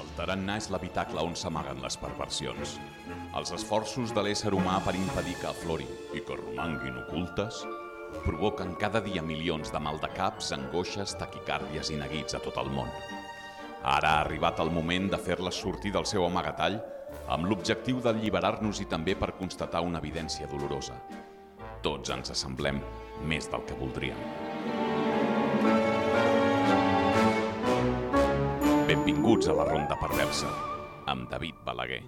El tarannà és l'habitacle on s'amaguen les perversions. Els esforços de l'ésser humà per impedir que aflorin i que romanguin ocultes provoquen cada dia milions de maldecaps, angoixes, taquicàrdies i neguits a tot el món. Ara ha arribat el moment de fer-les sortir del seu amagatall amb l'objectiu d'alliberar-nos i també per constatar una evidència dolorosa. Tots ens assemblem més del que voldríem. Benvinguts a la Ronda Perversa, amb David Balaguer.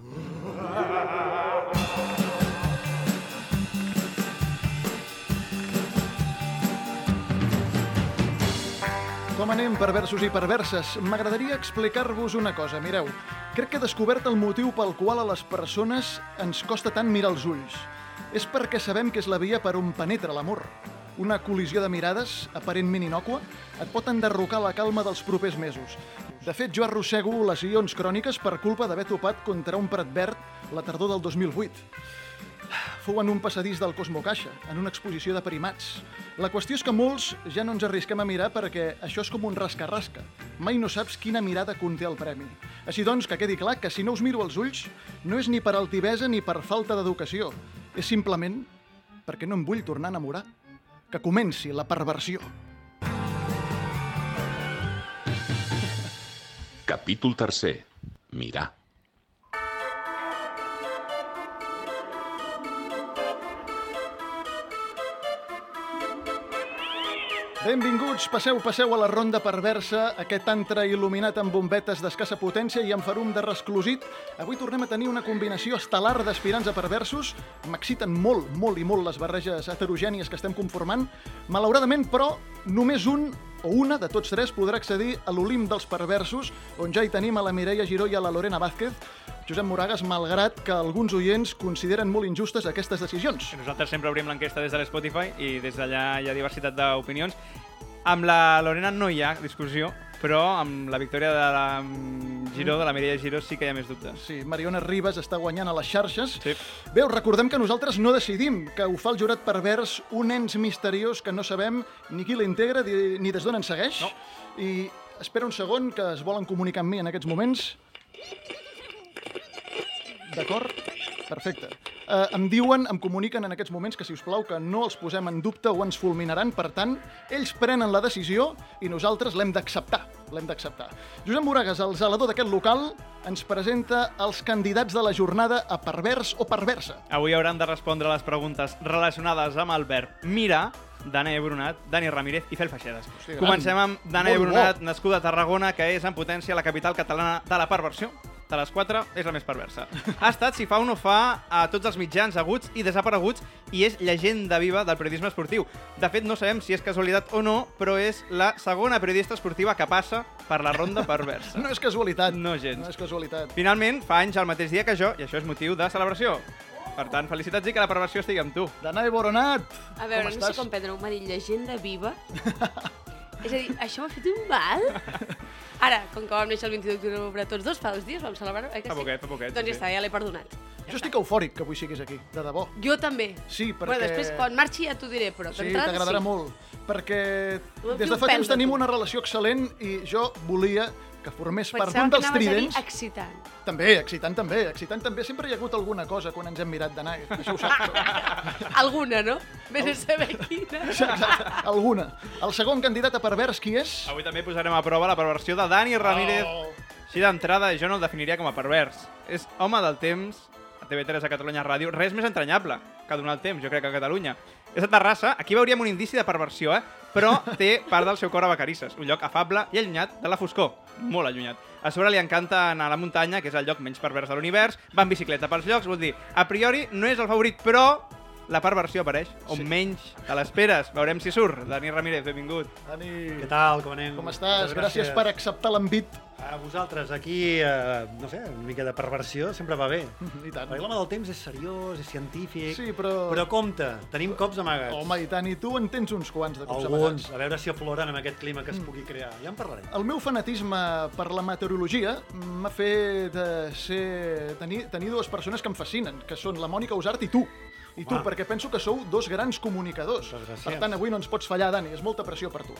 Com anem, perversos i perverses? M'agradaria explicar-vos una cosa. Mireu, crec que he descobert el motiu pel qual a les persones ens costa tant mirar els ulls. És perquè sabem que és la via per on penetra l'amor. Una col·lisió de mirades, aparentment inòcua, et pot enderrocar la calma dels propers mesos. De fet, jo arrossego lesions cròniques per culpa d'haver topat contra un prat verd la tardor del 2008 fou en un passadís del Cosmo Caixa, en una exposició de primats. La qüestió és que molts ja no ens arrisquem a mirar perquè això és com un rasca-rasca. Mai no saps quina mirada conté el premi. Així doncs, que quedi clar que si no us miro als ulls, no és ni per altivesa ni per falta d'educació. És simplement perquè no em vull tornar a enamorar. Que comenci la perversió. Capítol tercer. Mirar. Benvinguts, passeu, passeu a la ronda perversa, aquest antre il·luminat amb bombetes d'escassa potència i amb farum de resclosit. Avui tornem a tenir una combinació estel·lar d'aspirants a perversos. M'exciten molt, molt i molt les barreges heterogènies que estem conformant. Malauradament, però, només un o una de tots tres podrà accedir a l'Olim dels perversos, on ja hi tenim a la Mireia Giró i a la Lorena Vázquez. Josep Moragas, malgrat que alguns oients consideren molt injustes aquestes decisions. Nosaltres sempre obrim l'enquesta des de l'Spotify i des d'allà hi ha diversitat d'opinions. Amb la Lorena no hi ha discussió, però amb la victòria de la Giró, de la Mireia Giró, sí que hi ha més dubtes. Sí, Mariona Ribas està guanyant a les xarxes. Sí. Bé, recordem que nosaltres no decidim, que ho fa el jurat pervers, un ens misteriós que no sabem ni qui l'integra ni ni des d'on ens segueix. No. I espera un segon que es volen comunicar amb mi en aquests moments. D'acord? Perfecte. Uh, em diuen, em comuniquen en aquests moments que, si us plau, que no els posem en dubte o ens fulminaran. Per tant, ells prenen la decisió i nosaltres l'hem d'acceptar. L'hem d'acceptar. Josep Moragas, el zelador d'aquest local, ens presenta els candidats de la jornada a pervers o perversa. Avui hauran de respondre les preguntes relacionades amb el verb mirar, Dana Brunat, Dani Ramírez i Fel Feixedes. Hosti. Comencem amb Dana Molt bo. Brunat, nascuda a Tarragona, que és en potència la capital catalana de la perversió. De les quatre, és la més perversa. Ha estat, si fa o no fa, a tots els mitjans aguts i desapareguts i és llegenda viva del periodisme esportiu. De fet, no sabem si és casualitat o no, però és la segona periodista esportiva que passa per la ronda perversa. No és casualitat. No gens. No és casualitat. Finalment, fa anys el mateix dia que jo, i això és motiu de celebració. Per tant, felicitats i que la perversió estigui amb tu. Danae Boronat, A veure, com no sé estàs? com prendre-ho. M'ha dit llegenda viva. és a dir, això m'ha fet un mal. Ara, com que vam néixer el 22 d'octubre tots dos, fa dos dies vam celebrar-ho, eh que Fa sí? poquet, fa poquet, Doncs sí, ja està, ja l'he perdonat. Jo estic eufòric que avui siguis aquí, de debò. Jo també. Sí, perquè... Bueno, després, quan marxi ja t'ho diré, però Sí, t'agradarà sí. molt, perquè des de fa temps tenim una relació excel·lent i jo volia que formés part Pensava d'un que dels anaves a dir tridents. excitant. També, excitant també, excitant també. Sempre hi ha hagut alguna cosa quan ens hem mirat d'anar, això ho saps. Alguna, no? Vés a saber quina. Alguna. El segon candidat a pervers, qui és? Avui també posarem a prova la perversió de Dani Ramírez. Oh. Així d'entrada, jo no el definiria com a pervers. És home del temps, a TV3 a Catalunya Ràdio, res més entranyable que donar el temps, jo crec, a Catalunya. És de Terrassa, aquí veuríem un indici de perversió, eh? Però té part del seu cor a Vacarisses, un lloc afable i allunyat de la foscor, molt allunyat. A sobre li encanta anar a la muntanya, que és el lloc menys pervers de l'univers, va en bicicleta pels llocs, vol dir, a priori no és el favorit, però la perversió apareix, on Sí. menys te l'esperes. Veurem si surt. Dani Ramírez, benvingut. Dani, Què tal, com anem? com estàs? Moltes Gràcies per acceptar l'envit. A vosaltres, aquí, eh, no sé, una mica de perversió sempre va bé. I tant. Perquè l'home del temps és seriós, és científic... Sí, però- Però compte, tenim cops amagats. Home, i tant, i tu en tens uns quants de cops Alguns, amagats. a veure si afloren amb aquest clima que es pugui crear. Ja en parlarem. El meu fanatisme per la meteorologia m'ha fet eh, ser, tenir, tenir dues persones que em fascinen, que són la Mònica Usart i tu. I tu, Ah. perquè penso que sou dos grans comunicadors. Per tant, avui no ens pots fallar, Dani, és molta pressió per tu.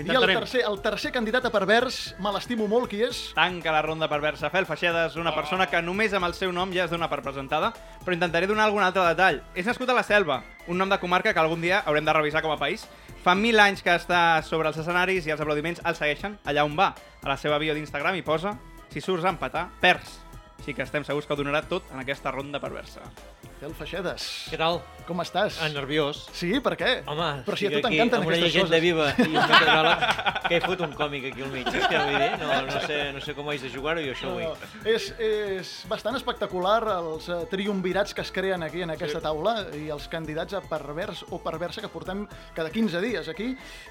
I el tercer, el tercer candidat a pervers, me l'estimo molt, qui és? Tanca la ronda perversa. Fel Feixedes, una persona que només amb el seu nom ja es dona per presentada, però intentaré donar algun altre detall. És nascut a la Selva, un nom de comarca que algun dia haurem de revisar com a país. Fa mil anys que està sobre els escenaris i els aplaudiments el segueixen allà on va. A la seva bio d'Instagram hi posa si surts a empatar, perds. Així que estem segurs que ho donarà tot en aquesta ronda perversa. Fel Feixedes. Què tal? Com estàs? Ah, nerviós. Sí, per què? Home, Però si a tu t'encanten amb una aquestes llegenda coses. viva i un meteoròleg que he fot un còmic aquí al mig. És que vull dir, no, no, sé, no sé com haig de jugar-ho i això vull. No, és, és bastant espectacular els uh, triumvirats que es creen aquí en aquesta sí. taula i els candidats a pervers o perversa que portem cada 15 dies aquí.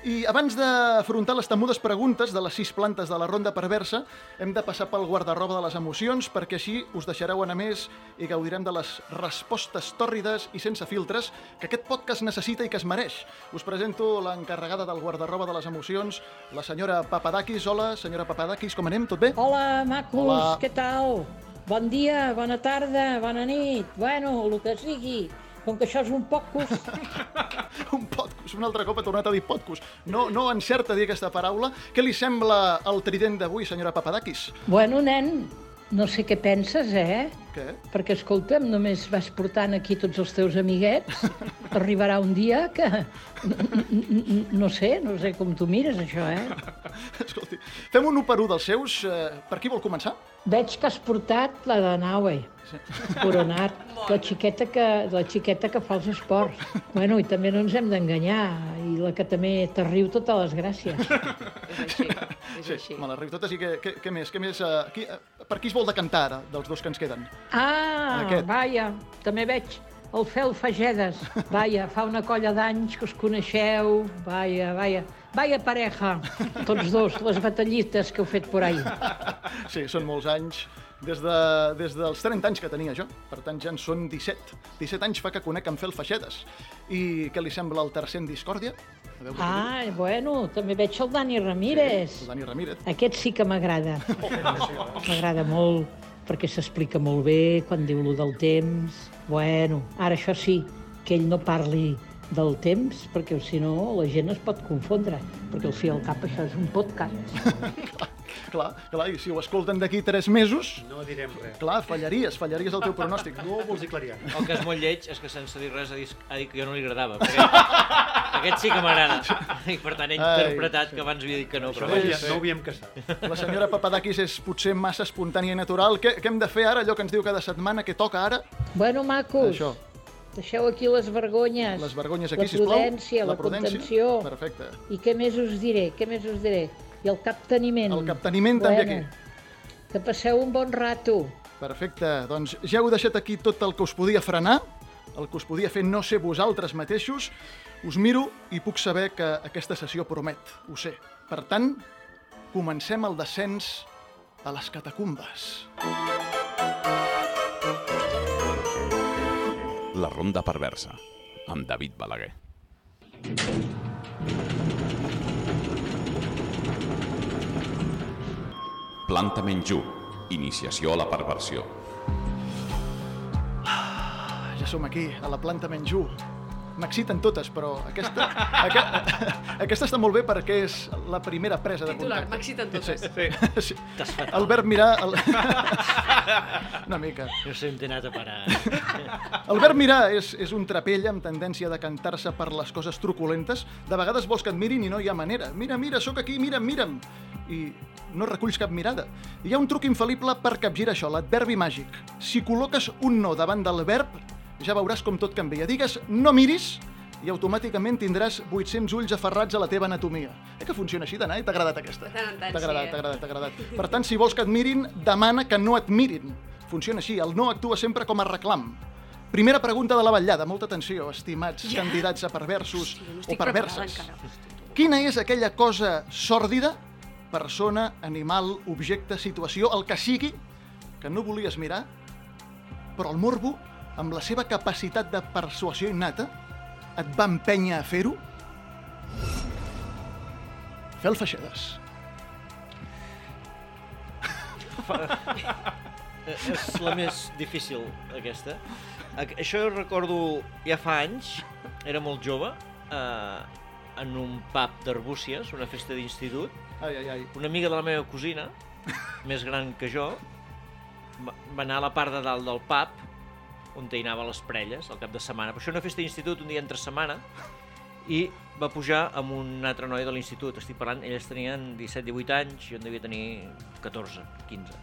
I abans d'afrontar les temudes preguntes de les sis plantes de la ronda perversa, hem de passar pel guardarroba de les emocions perquè així us deixareu anar més i gaudirem de les respostes tòrrides i sense filtres que aquest podcast necessita i que es mereix. Us presento l'encarregada del guardarroba de les emocions, la senyora Papadakis. Hola, senyora Papadakis, com anem? Tot bé? Hola, macos, Hola. què tal? Bon dia, bona tarda, bona nit, bueno, el que sigui. Com que això és un podcast, Un podcast, un altre cop ha tornat a dir podcast. No, no encerta dir aquesta paraula. Què li sembla el trident d'avui, senyora Papadakis? bueno, nen, no sé què penses, eh? Què? Perquè, escolta'm, només vas portant aquí tots els teus amiguets. Arribarà un dia que... No sé, no sé com tu mires, això, eh? Escolti, fem un 1 per 1 dels seus. Eh, per qui vol començar? Veig que has portat la de Naue, coronat, la xiqueta, que, la xiqueta que fa els esports. Bueno, i també no ens hem d'enganyar, i la que també te riu totes les gràcies. És així, és així. me les riu totes i què, què, què més? Què més eh, qui, eh, per qui es vol decantar ara, dels dos que ens queden? Ah, Aquest. vaja, també veig el Fel Fagedes. Vaja, fa una colla d'anys que us coneixeu. Vaja, vaja. Vaja pareja, tots dos, les batallites que heu fet por ahí. Sí, són molts anys. Des, de, des dels 30 anys que tenia jo. Per tant, ja en són 17. 17 anys fa que conec en Fel Feixedes. I què li sembla el tercer en discòrdia? Ah, bueno, també veig el Dani. Ramírez. El Dani Ramírez. Aquest sí que m'agrada. M'agrada molt, perquè s'explica molt bé quan diu lo del temps. Bueno, ara això sí, que ell no parli del temps, perquè si no la gent es pot confondre, perquè al fi al cap això és un podcast. Clar, clar, i si ho escolten d'aquí 3 mesos, No direm res. clar, fallaries, fallaries el teu pronòstic. No vols dir clariar. El que és molt lleig és que sense dir res ha dit, ha dit que jo no li agradava. Perquè aquest sí que m'agrada. I per tant he Ai, interpretat sí. que abans havia dit que no. Però no, bé, ja, no ho havíem casat. La senyora Papadakis és potser massa espontània i natural. Què, què hem de fer ara, allò que ens diu cada setmana, que toca ara? Bueno, macos, Això, deixeu aquí les vergonyes. les vergonyes la aquí, sisplau. prudència, la, contenció. Perfecte. I què més us diré? Què més us diré? I el capteniment. El capteniment també aquí. Que passeu un bon rato. Perfecte, doncs ja heu deixat aquí tot el que us podia frenar, el que us podia fer no ser vosaltres mateixos. Us miro i puc saber que aquesta sessió promet, ho sé. Per tant, comencem el descens a les catacumbes. La ronda perversa, amb David Balaguer. Planta Menjú, iniciació a la perversió. Ja som aquí, a la planta Menjú. M'exciten totes, però aquesta, aqu aquesta està molt bé perquè és la primera presa de Titular, contacte. m'exciten totes. Sí. sí. El verb mirar... El... Una mica. no sé on t'he anat a parar. El verb mirar és, és un trapell amb tendència a decantar-se per les coses truculentes. De vegades vols que et mirin i no hi ha manera. Mira, mira, sóc aquí, mira'm, mira'm. I no reculls cap mirada. Hi ha un truc infal·lible per capgirar això, l'adverbi màgic. Si col·loques un no davant del verb, ja veuràs com tot canvia. Digues no miris i automàticament tindràs 800 ulls aferrats a la teva anatomia. Eh que funciona així d'anar? T'ha agradat aquesta? T'ha agradat, sí, eh? t'ha agradat, t'ha agradat. Per tant, si vols que et mirin, demana que no et mirin. Funciona així, el no actua sempre com a reclam. Primera pregunta de la vetllada, molta atenció, estimats Ja. candidats a perversos Hòstia, no o perverses. Quina és aquella cosa sòrdida, persona, animal, objecte, situació, el que sigui, que no volies mirar, però el morbo, amb la seva capacitat de persuasió innata, et va empènyer a fer-ho? Fel Feixedes. Eh, és la més difícil, aquesta. Això jo recordo ja fa anys, era molt jove, eh, en un pub d'Arbúcies, una festa d'institut. Ai, ai, ai. Una amiga de la meva cosina més gran que jo, va anar a la part de dalt del pub, on hi anava les parelles, al cap de setmana. Però això una festa d'institut, un dia entre setmana, i va pujar amb un altre noi de l'institut. Estic parlant, elles tenien 17-18 anys, jo en devia tenir 14, 15.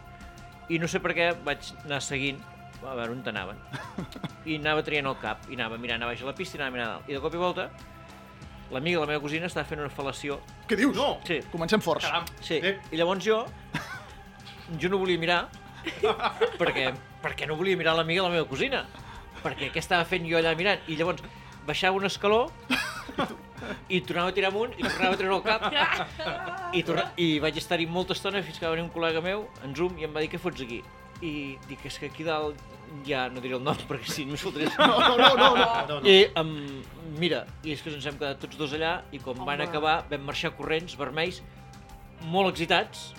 I no sé per què vaig anar seguint, a veure on anaven. I anava traient el cap, i anava mirant a baix a la pista i anava mirant. I de cop i volta, l'amiga de la meva cosina estava fent una fal·lació. Què dius? No. Sí, Comencem forts. Caram. sí. I llavors jo, jo no volia mirar, perquè, perquè no volia mirar l'amiga de la meva cosina. Perquè què estava fent jo allà mirant? I llavors baixava un escaló i tornava a tirar amunt i tornava a treure el cap i, torna... i vaig estar-hi molta estona fins que va venir un col·lega meu en Zoom i em va dir què fots aquí i dic és que aquí dalt ja no diré el nom perquè si no fotré No, no, no, no. no. No, i um, mira, i és que ens hem quedat tots dos allà i com van Home. acabar vam marxar corrents, vermells, molt excitats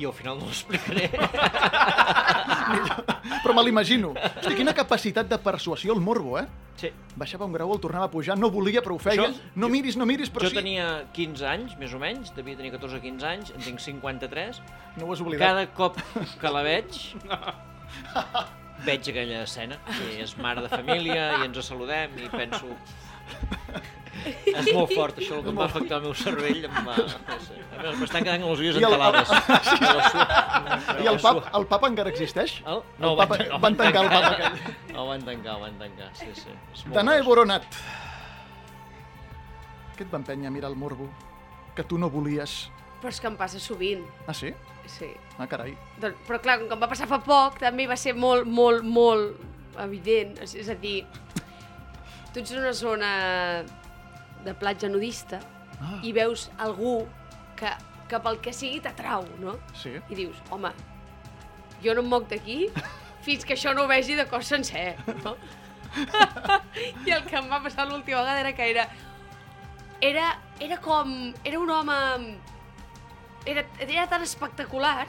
i al final no l'explicaré. Però me l'imagino. Hosti, quina capacitat de persuasió el morbo, eh? sí. Baixava un grau, el tornava a pujar, no volia, però ho feia. Això- no miris, no miris, però jo sí. tenia 15 anys, més o menys, devia tenir 14 o 15 anys, en tinc 53. No ho has oblidat. Cada cop que la veig, veig aquella escena, que és mare de família i ens saludem i penso... És molt fort, això el que em va afectar el meu cervell em va... M'estan quedant les ulles I el- entelades. I el pap, el pap encara existeix? El? El el papa- van, van tancar el pap aquell. El van tancar, el van tancar, sí, sí. Danae. Boronat. Què et va empènyer a mirar el morbo? Que tu no volies. Però és que em passa sovint. Ah, sí? Sí. Ah, carai. Doncs, però clar, com que em va passar fa poc, també va ser molt, molt, molt evident. És, a dir, tu ets en una zona de platja nudista Ah, i veus algú que, que pel que sigui t'atrau, no? sí. I dius, home, jo no em moc d'aquí fins que això no ho vegi de cos sencer, no? I el que em va passar l'última vegada era que era... Era, era com... Era un home... Era, era tan espectacular.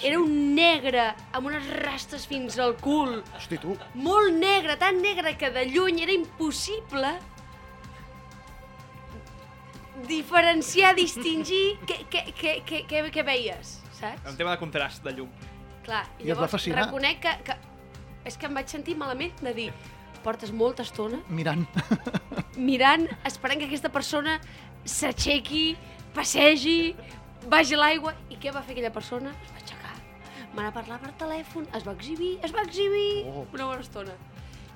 Era un negre amb unes rastes fins al cul. Hosti, tu. Molt negre, tan negre que de lluny era impossible diferenciar, distingir què, què, què, què, què, què veies, saps? Un tema de contrast de llum. Clar, I va fascinar. reconec que, que... És que em vaig sentir malament de dir portes molta estona Mirant. mirant, esperant que aquesta persona s'aixequi, passegi, vagi a l'aigua. I què va fer aquella persona? Es va aixecar, va anar a parlar per telèfon, es va exhibir, es va exhibir Oh. una bona estona.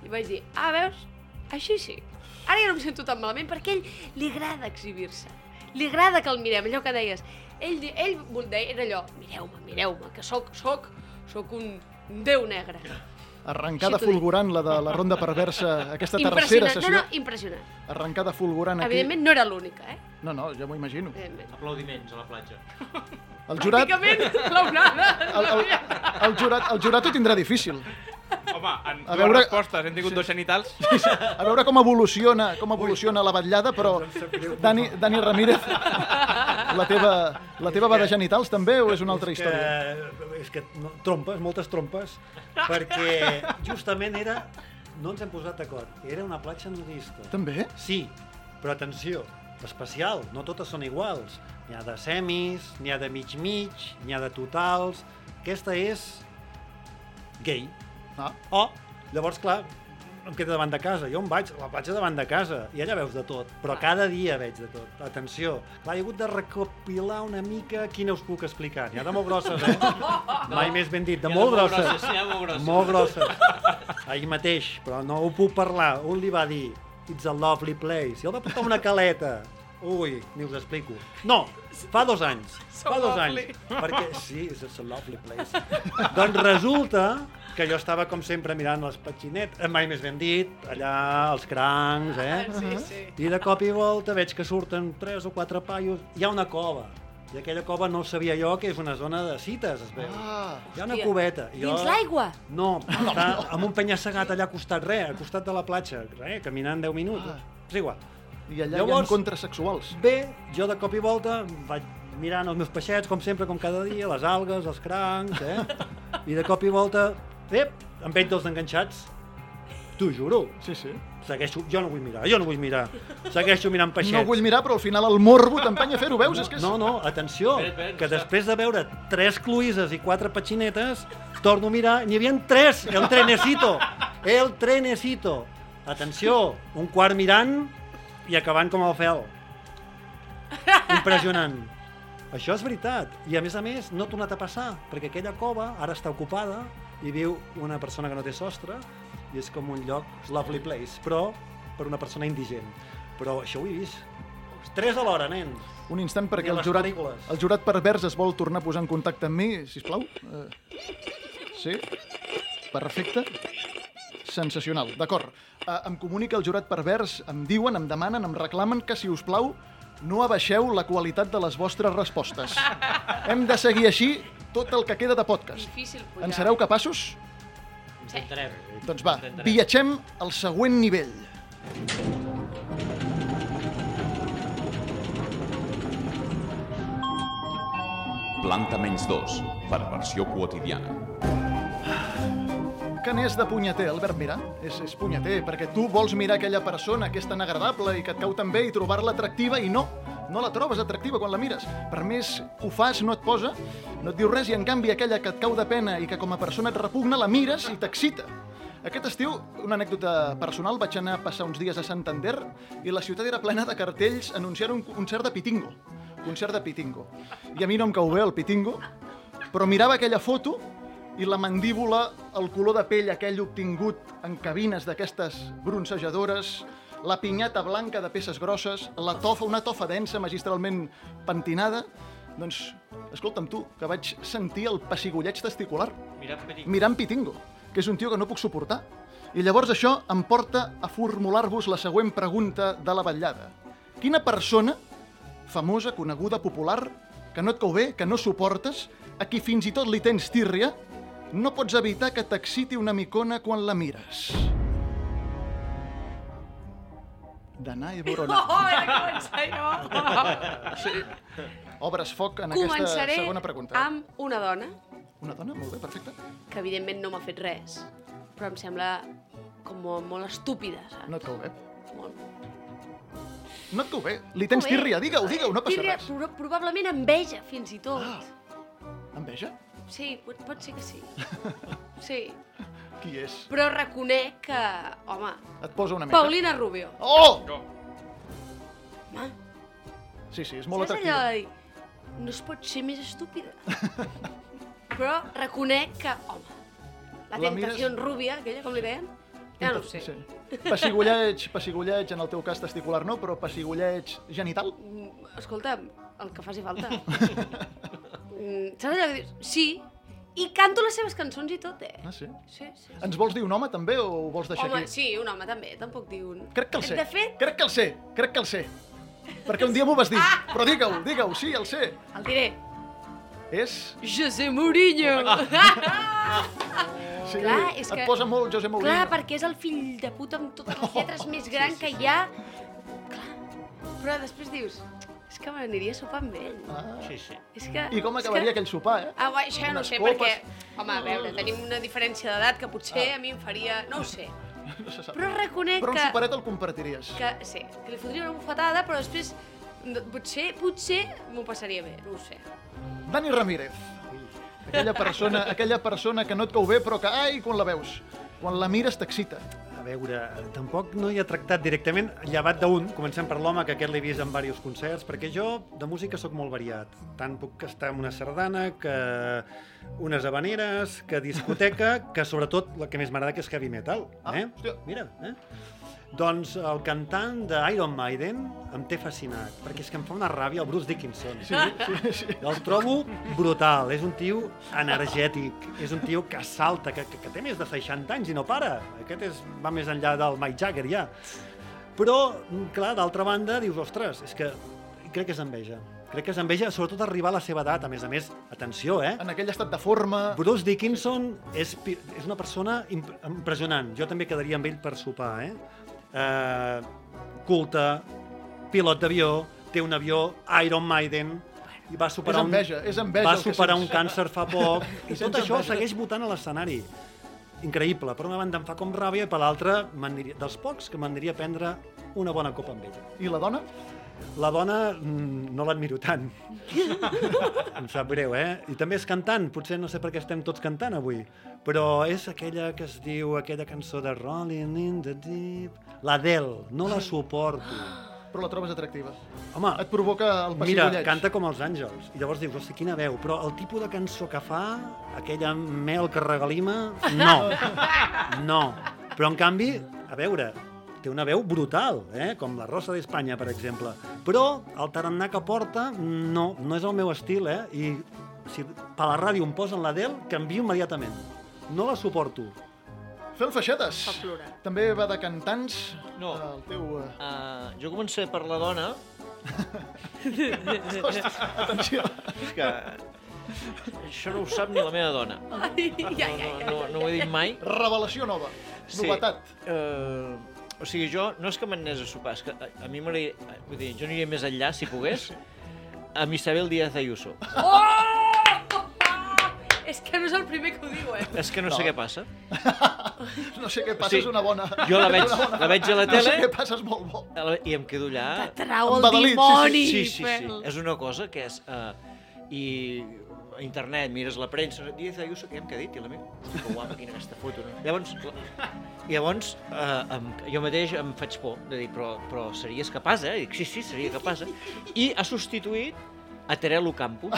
I vaig dir, ah, veus? Així sí. Ara ja no em sento tan malament perquè a ell li agrada exhibir-se. Li agrada que el mirem, allò que deies. Ell, ell vol dir, era allò, mireu-me, mireu-me, que sóc, sóc, sóc un, déu negre. Arrencada Així fulgurant, la de la ronda perversa, aquesta tercera sessió. no, no, impressionant. Arrencada fulgurant aquí. Evidentment no era l'única, eh? No, no, ja m'ho imagino. Aplaudiments a la platja. El jurat, Pràcticament l'onada. el, el, el, jurat, el jurat ho tindrà difícil. Home, en A veure- respostes hem tingut dos genitals. A veure com evoluciona, com evoluciona la batllada, però Dani, Dani Ramírez, la teva, la teva va de genitals també o és una altra és història? Que, és que no, trompes, moltes trompes, perquè justament era... No ens hem posat d'acord. Era una platja nudista. També? Sí, però atenció, especial, no totes són iguals. N'hi ha de semis, n'hi ha de mig-mig, n'hi ha de totals... Aquesta és gay. Ah, O, llavors, clar, em queda davant de casa. Jo em vaig a la platja davant de casa i allà veus de tot, però cada dia veig de tot. Atenció, clar, he hagut de recopilar una mica quina us puc explicar. N'hi ha de molt grosses, eh? Mai més ben dit, de molt grosses. Sí, molt grosses. Molt grosses. Ahir mateix, però no ho puc parlar. Un li va dir, it's a lovely place. I el va portar una caleta. Ui, ni us explico. No, fa dos anys. So fa dos lovely. anys. Perquè, sí, it's a lovely place. doncs resulta que jo estava, com sempre, mirant les petxinetes, eh, mai més ben dit, allà, els crancs, eh? Sí, sí. I de cop i volta veig que surten tres o quatre paios. Hi ha una cova. I aquella cova no sabia jo que és una zona de cites, es veu. ah, Hi ha una Hòstia. cubeta. I Dins l'aigua? No, està amb un penya-segat allà al costat, res, al costat de la platja, res, caminant 10 minuts. Ah. És igual. I allà hi ha Llavors- encontres sexuals. Bé, jo de cop i volta vaig mirant els meus peixets, com sempre, com cada dia, les algues, els crancs, eh? I de cop i volta, ep, em veig dels enganxats. T'ho juro. Sí, sí. Segueixo, jo no vull mirar, jo no vull mirar. Segueixo mirant peixets. No vull mirar, però al final el morbo t'empeny a fer-ho, veus? És que és... No, no, atenció, Espera't, espera't, que després de veure tres cluïses i quatre petxinetes, torno a mirar, n'hi havia tres, el trenecito, el trenecito. Atenció, un quart mirant i acabant com el fel. Impressionant. Això és veritat. I a més a més, no ha tornat a passar, perquè aquella cova ara està ocupada i viu una persona que no té sostre i és com un lloc, lovely place, però per una persona indigent. Però això ho he vist. Tres alhora, nen. Un instant perquè a el jurat, pel·lícules. el jurat pervers es vol tornar a posar en contacte amb mi, si plau. Uh, sí? Perfecte. Sensacional, d'acord. Uh, em comunica el jurat pervers, em diuen, em demanen, em reclamen que, si us plau, no abaixeu la qualitat de les vostres respostes. Hem de seguir així tot el que queda de podcast. Difícil pujar. En sereu capaços? Intentarem. Doncs va, Intentarem. viatgem al següent nivell. Planta menys 2, perversió quotidiana. Que n'és de punyeter, Albert Mirà? És, és punyeter, perquè tu vols mirar aquella persona que és tan agradable i que et cau tan bé i trobar-la atractiva i no, no la trobes atractiva quan la mires. Per més ho fas, no et posa, no et diu res i en canvi aquella que et cau de pena i que com a persona et repugna, la mires i t'excita. Aquest estiu, una anècdota personal, vaig anar a passar uns dies a Santander i la ciutat era plena de cartells anunciant un concert de Pitingo. Concert de Pitingo. I a mi no em cau bé el Pitingo, però mirava aquella foto i la mandíbula, el color de pell aquell obtingut en cabines d'aquestes bronzejadores, la pinyata blanca de peces grosses, la tofa, una tofa densa, magistralment pentinada, doncs, escolta'm tu, que vaig sentir el pessigolleig testicular Mira, Peric. mirant Pitingo, que és un tio que no puc suportar. I llavors això em porta a formular-vos la següent pregunta de la vetllada. Quina persona, famosa, coneguda, popular, que no et cau bé, que no suportes, a qui fins i tot li tens tírria, no pots evitar que t'exciti una micona quan la mires? Danae Borona. Oh, jo. Sí. Obres foc en Començaré aquesta segona pregunta. amb una dona Una dona? Molt bé, perfecte. que evidentment no m'ha fet res, però em sembla com molt, estúpida, saps? No et cau bé. Molt... No et cau bé. Li tens tírria, digue-ho, digue-ho, no passa Tírria, res. proba- probablement enveja, fins i tot. Ah. Enveja? Sí, pot, pot ser que sí. Sí, Qui és? però reconec que, home, Et posa una mica. Paulina Rubio. Oh! Home, Sí, sí, és molt saps atractiu. allò de dir, no es pot ser més estúpida? però reconec que, home, la La tentació mires- rúbia, aquella, com li deien, ja no sé. Sí. Pessigolleig, pessigolleig, en el teu cas testicular no, però pessigolleig genital? Mm, Escolta, el que faci falta. Mm, Saps allò que dius? Sí, i canto les seves cançons i tot, eh? Ah, sí? Sí, sí. sí. Ens vols dir un home també o ho vols deixar Home, aquí? sí, un home també, tampoc diu un... Crec que el sé. De fet, Crec que el sé, crec que el sé. Perquè un dia m'ho vas dir. Però digue-ho, digue-ho, sí, el sé. el diré. És... José Mourinho! Sí, Clar, és et que- posa molt José Mourinho. Clar, perquè és el fill de puta amb totes les lletres més gran que hi ha. Clar, però després dius, és que m'aniria a sopar amb ell. Ah. Sí, sí. És que, I com és acabaria que... aquell sopar, eh? Ah, guai, això ja no sé, copes. perquè... Home, a veure, tenim una diferència d'edat que potser a mi em faria... No ho sé. No se sap. Però reconec Però un que... superet el compartiries. que sí, que li fotria una bufetada, però després potser, potser m'ho passaria bé, no ho sé. Dani Ramírez. Aquella persona, aquella persona que no et cau bé, però que, ai, quan la veus, quan la mires t'excita. Veure, tampoc no hi ha tractat directament, llevat d'un, comencem per l'home, que aquest l'he vist en diversos concerts, perquè jo de música sóc molt variat. Tant puc estar en una sardana, que unes habaneres, que discoteca, que sobretot la que més m'agrada que és heavy metal. Ah, Eh? hòstia. Mira, eh? Doncs el cantant d'Iron Maiden em té fascinat, perquè és que em fa una ràbia el Bruce Dickinson. Sí, sí, sí. El trobo brutal, és un tio energètic, és un tio que salta, que, que, que té més de 60 anys i no para. Aquest és, va més enllà del Mike Jagger ja. Però, clar, d'altra banda, dius, ostres, és que crec que és enveja. Crec que és enveja, sobretot arribar a la seva edat. A més a més, atenció, eh? En aquell estat de forma... Bruce Dickinson és, és una persona imp impressionant. Jo també quedaria amb ell per sopar, eh? Eh culte, pilot d'avió, té un avió Iron Maiden, i va És superar enveja, és un, enveja. va superar un càncer fa poc, i tot això enveja. segueix votant a l'escenari. increïble. Per una banda em fa com ràbia i per l'altra dels pocs que m'aniria a prendre una bona copa amb ella. I la dona? La dona mm, no l'admiro tant. em sap greu, eh? I també és cantant, potser no sé per què estem tots cantant avui, però és aquella que es diu, aquella cançó de Rolling in the Deep... L'Adele, no la suporto. Però la trobes atractiva. Home, Et provoca el mira, canta com els àngels, i llavors dius, hosti, quina veu, però el tipus de cançó que fa, aquella mel que regalima, no, no. Però en canvi, a veure, té una veu brutal, eh? com la Rosa d'Espanya, per exemple. Però el tarannà que porta, no, no és el meu estil, eh? I si per la ràdio em posen l'Adele, canvio immediatament. No la suporto. Fel Feixetes. També va de cantants. No. El teu... eh, Uh, jo començaré per la dona, Atenció. és que això no ho sap ni la meva dona. Ai, No, no, no, no ho he dit mai. Revelació nova. Novetat. Uh, o sigui, jo no és que m'anés a sopar, és que a, a mi m'agradaria... Vull dir, jo aniria més enllà, si pogués, amb Isabel Díaz Ayuso. Oh! És que no és el primer que ho diu, eh? És que no, sé què passa. No sé què passa, Sí. és una bona... Jo la veig, bona- la veig a la No sé tele què passa, és molt bo. i em quedo allà... Trau el Embadalit, sí, sí. dimoni, Sí, sí, sí. És una cosa que és... Uh, I a internet, mires la premsa, Díaz Ayuso, què hem que dit? I la meva, hosti, que guapa, quina aquesta foto. No? Llavors, la- llavors uh, em, jo mateix em faig por de dir, però, però series capaç, eh? I dic, sí, sí, seria capaç, eh? I ha substituït a Terelu Campos.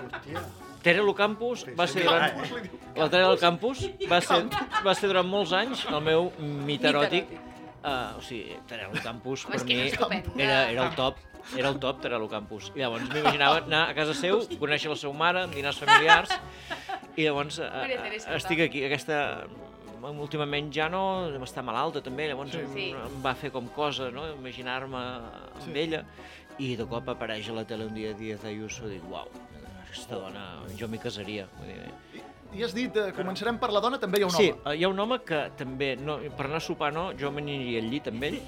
Hòstia. Terelu Campos va ser durant... La Terelu Campos va ser, va ser durant molts anys el meu miteròtic. Uh, o sigui, Terelu Campus Home, per mi era, era el top. Era el top, Terelu Campus. I llavors m'imaginava anar a casa seu, conèixer la seva mare, amb dinars familiars, i llavors uh, Maria Teresa, estic aquí, aquesta últimament ja no, està malalta també, llavors Sí. em, Sí. em va fer com cosa, no? imaginar-me amb Sí. ella, i de cop apareix a la tele un dia Díaz Ayuso i dic, uau, aquesta dona, jo m'hi casaria. Vull dir, I has dit, eh, començarem per la dona, també hi ha un sí, home. eh, hi ha un home que també, no, per anar a sopar no, jo m'aniria al llit amb ell.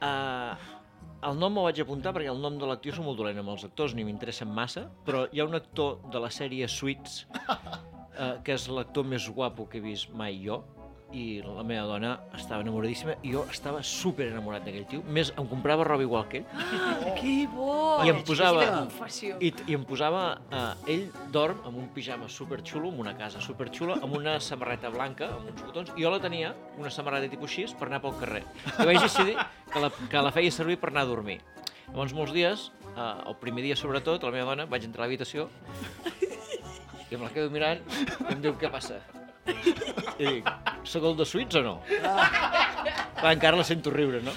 Uh, el nom m'ho vaig apuntar perquè el nom de l'actiu és molt dolent amb els actors, ni m'interessen massa, però hi ha un actor de la sèrie Suits, uh, que és l'actor més guapo que he vist mai jo, i la meva dona estava enamoradíssima i jo estava super enamorat d'aquell tio. Més, em comprava roba igual que ell. Que bo! I em posava-. I, i em posava... Eh, ell dorm amb un pijama superxulo, en una casa superxula, amb una samarreta blanca, amb uns botons, i jo la tenia, una samarreta tipus així, per anar pel carrer. I vaig decidir que la, que la feia servir per anar a dormir. Llavors, molts dies, eh, el primer dia sobretot, la meva dona, vaig entrar a l'habitació i em la quedo mirant i em diu, què passa? I dic, sóc el de suïts o no? Clar, encara la sento riure, no?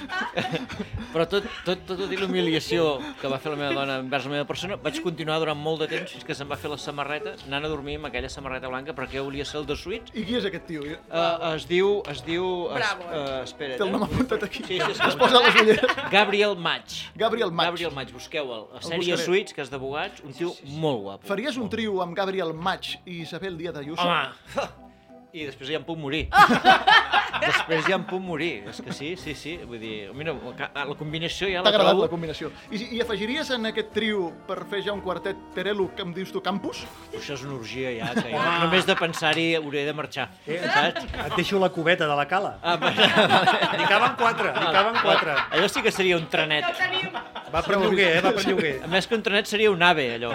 Però tot, tot, tot, tot i l'humiliació que va fer la meva dona envers la meva persona, vaig continuar durant molt de temps fins que se'm va fer la samarreta, anant a dormir amb aquella samarreta blanca perquè jo volia ser el de suïts. I qui és aquest tio? Uh, es diu... Es diu es, Bravo, eh? uh, espera, Té el nom apuntat aquí. Sí, sí, sí, Es posa les ulleres. Gabriel Maig. Gabriel Maig. Gabriel Maig, busqueu-el. Sèrie. Suits, que és d'abogats, un tio molt guapo. Faries un trio amb Gabriel Maig i Isabel Díaz Ayuso? Home! I després ja em puc morir. després ja em puc morir. És que sí, sí, sí. Vull dir, mira, la combinació ja T'ha la agradat trobo... la combinació. I, I afegiries en aquest trio per fer ja un quartet Terelu, que em dius tu, Campus? Això és una orgia ja, que jo només de pensar-hi hauré de marxar. Eh, Saps? Et deixo la cubeta de la cala. Ah, va, N'hi caben quatre, n'hi caben quatre. allò sí que seria un trenet. Va per lloguer, eh? Va per lloguer. A més que un trenet seria un ave, allò.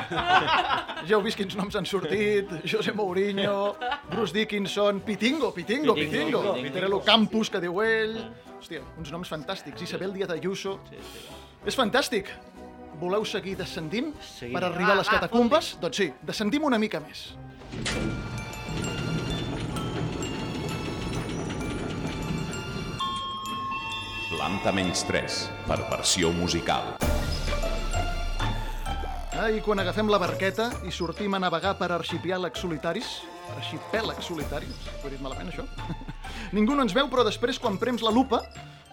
Ja heu vist quins noms han sortit. José Mourinho, Bruce Dickinson, Pitingo, Pitingo, Pitingo, Pitingo. Pitingo. Terelu Campus, que diu ell. Hòstia, uns noms fantàstics. Isabel Díaz Ayuso. És fantàstic. Voleu seguir descendint Seguim. per arribar a les Va, va, catacumbes? Doncs sí, descendim una mica més. Planta menys 3, per versió musical. Ah, I quan agafem la barqueta i sortim a navegar per arxipiàlegs solitaris, arxipèlegs solitaris, ho he dit malament això? Ningú no ens veu, però després, quan prems la lupa,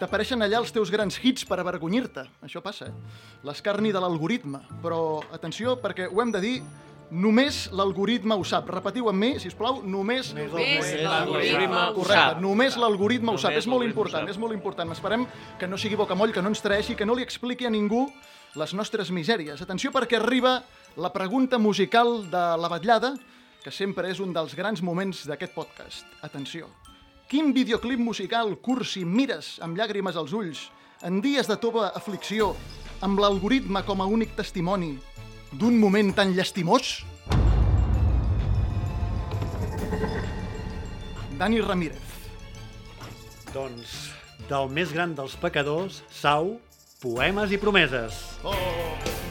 t'apareixen allà els teus grans hits per avergonyir-te. Això passa, eh? L'escarni de l'algoritme. Però, atenció, perquè ho hem de dir, només l'algoritme ho sap. Repetiu amb mi, si us plau, només... Només l'algoritme ho sap. només l'algoritme ho sap. És molt important, és molt important. Esperem que no sigui bocamoll, que no ens traeixi, que no li expliqui a ningú les nostres misèries. Atenció perquè arriba la pregunta musical de la vetllada que sempre és un dels grans moments d'aquest podcast. Atenció. Quin videoclip musical cursi mires amb llàgrimes als ulls, en dies de tova aflicció, amb l'algoritme com a únic testimoni d'un moment tan llastimós? Dani Ramírez. Doncs, del més gran dels pecadors, Sau, poemes i promeses. Oh,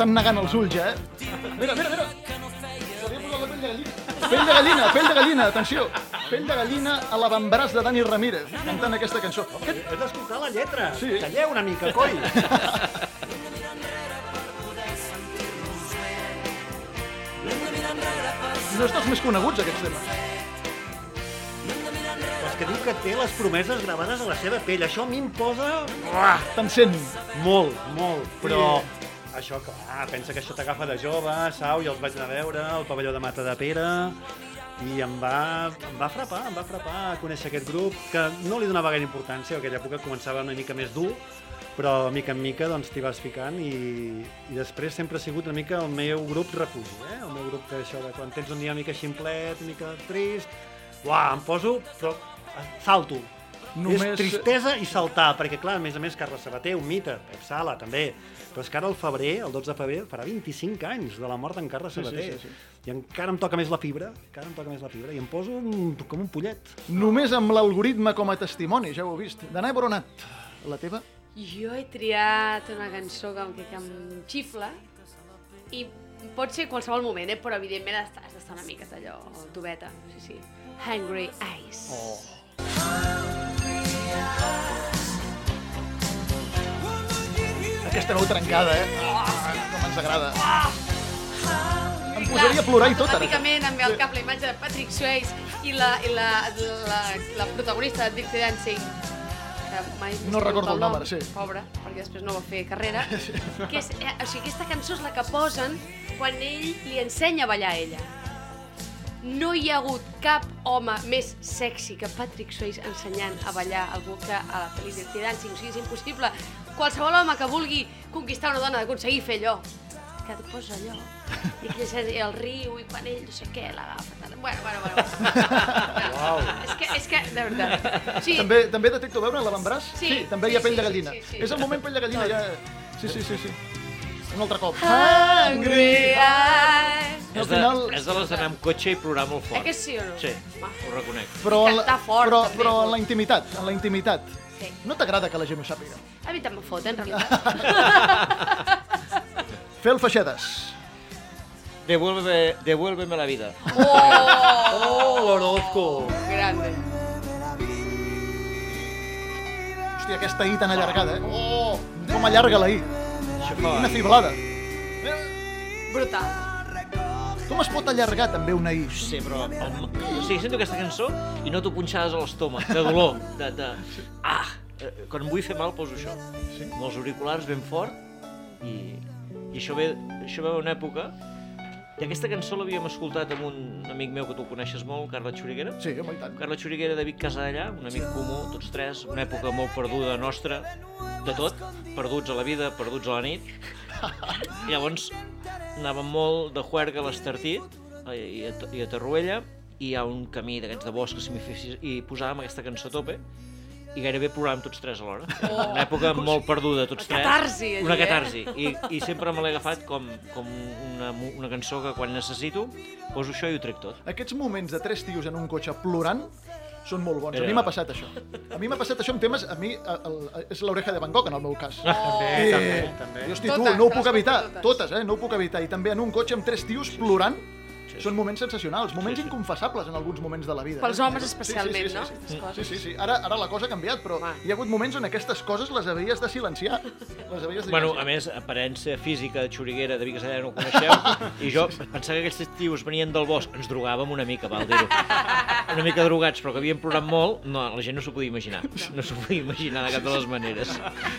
se t'estan negant els ulls, eh? Mira, mira, mira. Posat la pell de gallina. Pell de gallina, pell de gallina, atenció. Pell de gallina a l'avantbraç de Dani Ramírez, cantant aquesta cançó. Aquest... He d'escoltar la lletra. Sí. Calleu una mica, coi. No és dels més coneguts, aquests temes. És que diu que té les promeses gravades a la seva pell. Això a mi em posa... Te'n sent. Molt, molt. Però això, clar, pensa que això t'agafa de jove, Sau, jo els vaig anar a veure, al pavelló de Mata de Pere, i em va, em va frapar, em va frapar conèixer aquest grup, que no li donava gaire importància, aquella època començava una mica més dur, però mica en mica doncs t'hi vas ficant i, i després sempre ha sigut una mica el meu grup refugi, eh? el meu grup que això de quan tens un dia mica ximplet, una mica trist, uah, em poso, però salto. Només- És tristesa i saltar, perquè clar, a més a més, Carles Sabater, un mite, Pep Sala també, però és que ara al febrer, el 12 de febrer, farà 25 anys de la mort d'en Carles Sí, sí, Sabater. sí, sí. I encara em toca més la fibra, encara em toca més la fibra, i em poso un, com un pollet. Només amb l'algoritme com a testimoni, ja ho heu vist. Danai Boronat, la teva? Jo he triat una cançó que, que, que em xifla i pot ser qualsevol moment, eh? però evidentment has d'estar una mica allò, tubeta, sí, sí. Hungry Eyes. Oh. Aquesta veu trencada, eh? Ah, com ens agrada. Em posaria a plorar i tot, ara. Ràpidament em ve al cap la imatge de Patrick Swayze i la, i la, la, la protagonista de Dirty Dancing que mai No recordo el nom, ara, sí. Pobra, perquè després no va fer carrera. que és, eh, o sigui, aquesta cançó és la que posen quan ell li ensenya a ballar a ella. No hi ha hagut cap home més sexy que Patrick Swayze ensenyant a ballar algú que a la pel·li Dirty Dancing. O sigui, és impossible. Qualsevol home que vulgui conquistar una dona, d'aconseguir fer allò, que et posa allò. I que és el riu i quan ell no sé què l'agafa. tal. Bueno, bueno, bueno. bueno. Uau. És que, és que, de veritat. Sí, També, també detecto veure l'avantbraç? Sí, també sí, hi ha pell sí, de gallina. sí, sí, sí. És el moment pell de gallina, ja... Sí, sí, sí, sí. Un altre cop. Hungry eyes. Al És de, final... és de les d'anar amb cotxe i plorar molt fort. Eh que sí o no? Sí, Va. ho reconec. Però, I cantar fort, però, també, però en la intimitat, en la intimitat. Sí. No t'agrada que la gent ho sàpiga? A mi també fot, en realitat. Fer el feixedes. Devuélveme, devuélveme la vida. Oh! Oh, l'Orozco! Grande. Hòstia, aquesta I tan allargada, eh? Oh! Com allarga la I. Això Quina fa... fiblada. Brutal. Com es pot allargar també una I? Sí, però... El... O sigui, sento aquesta cançó i noto punxades a l'estómac, de dolor, de... de... Ah! Eh, Quan em vull fer mal poso això. Sí. Amb els auriculars ben fort i, i això ve, això ve d'una època i aquesta cançó l'havíem escoltat amb un amic meu que tu coneixes molt, Carla Xuriguera. Sí, home, i tant. Carla Xuriguera, David Casadellà, un amic comú, tots tres, una època molt perduda nostra, de tot, perduts a la vida, perduts a la nit. I llavors anàvem molt de juerga a l'Estartit i, a, i a Torroella, i hi ha un camí d'aquests de bosc que si m'hi fessis, i posàvem aquesta cançó a tope, i gairebé ploràvem tots tres alhora. Oh. Una època molt perduda, tots Una tres. catarsi, allí, Una eh? catarsi. I, I sempre me l'he agafat com, com una, una cançó que quan necessito poso això i ho trec tot. Aquests moments de tres tios en un cotxe plorant són molt bons. A Era- mi m'ha passat això. A mi m'ha passat això amb temes... A mi el, el, és l'oreja de Van Gogh, en el meu cas. També, I- també, també. I, hosti, tu, Totes, no ho puc evitar. Totes. totes. eh? No ho puc evitar. I també en un cotxe amb tres tios plorant. Sí, Són moments sensacionals, moments Sí, sí. inconfessables en alguns moments de la vida. Pels eh? homes especialment, sí, sí, no? sí, Aquestes sí. coses. Sí, sí, sí. Ara, ara la cosa ha canviat, però Home. hi ha hagut moments on aquestes coses les havies de silenciar. Les havies de Bueno, a més, aparença física de Xuriguera de Vic no ho coneixeu, i jo pensava que aquests tios venien del bosc, ens drogàvem una mica, val dir-ho. Una mica drogats, però que havien plorat molt, no, la gent no s'ho podia imaginar. No s'ho podia imaginar de cap de les maneres.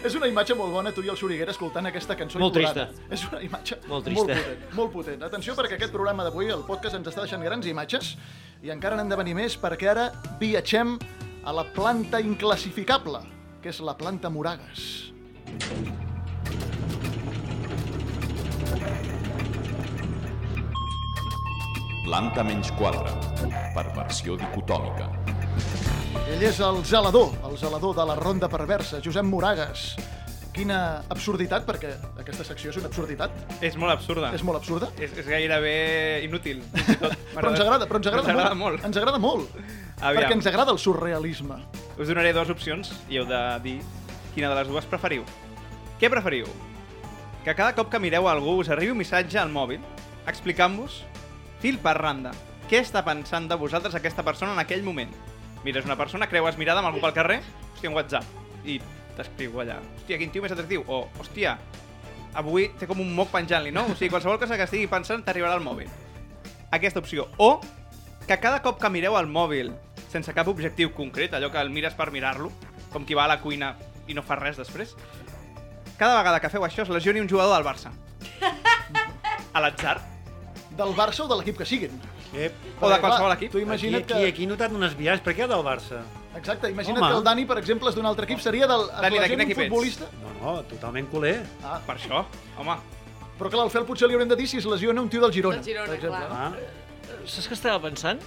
És una imatge molt bona, tu i el Soriguera escoltant aquesta cançó Molt trista. És una imatge Molt molt trista. potent, molt potent. Atenció perquè aquest programa d'avui, el podcast, ens està deixant grans imatges i encara n'han de venir més perquè ara viatgem a la planta inclassificable, que és la planta Moragas. Planta menys 4. Perversió dicotòmica. Ell és el zelador, el zelador de la ronda perversa, Josep Moragas. Quina absurditat, perquè aquesta secció és una absurditat. És molt absurda. És molt absurda. És, és gairebé inútil. fins i tot. Però ens agrada, però ens agrada, ens agrada molt. Ens agrada molt. Aviam. Perquè ens agrada el surrealisme. Us donaré dues opcions i heu de dir quina de les dues preferiu. Què preferiu? Que cada cop que mireu a algú us arribi un missatge al mòbil explicant-vos, fil per randa, què està pensant de vosaltres aquesta persona en aquell moment. Mires una persona, creues mirada amb algú pel carrer, hòstia, un WhatsApp, i t'escriu allà, hòstia, quin tio més atractiu, o, hòstia, avui té com un moc penjant-li, no? O sigui, qualsevol cosa que estigui pensant t'arribarà al mòbil. Aquesta opció. O que cada cop que mireu al mòbil sense cap objectiu concret, allò que el mires per mirar-lo, com qui va a la cuina i no fa res després, cada vegada que feu això es lesioni un jugador del Barça. A l'atzar. Del Barça o de l'equip que siguin. Ep. O de qualsevol equip. Tu Aquí, imagina't aquí, que... aquí he notat unes viatges. Per què del Barça? Exacte, imagina't Home. que el Dani, per exemple, és d'un altre equip, seria del... Dani, de quin equip ets? futbolista. No, no, totalment culer. Ah, Per això, home. però clar, al Fel potser li haurem de dir si es lesiona un tio del Girona. Del Girona, per exemple. clar. Ah, Saps què estava pensant?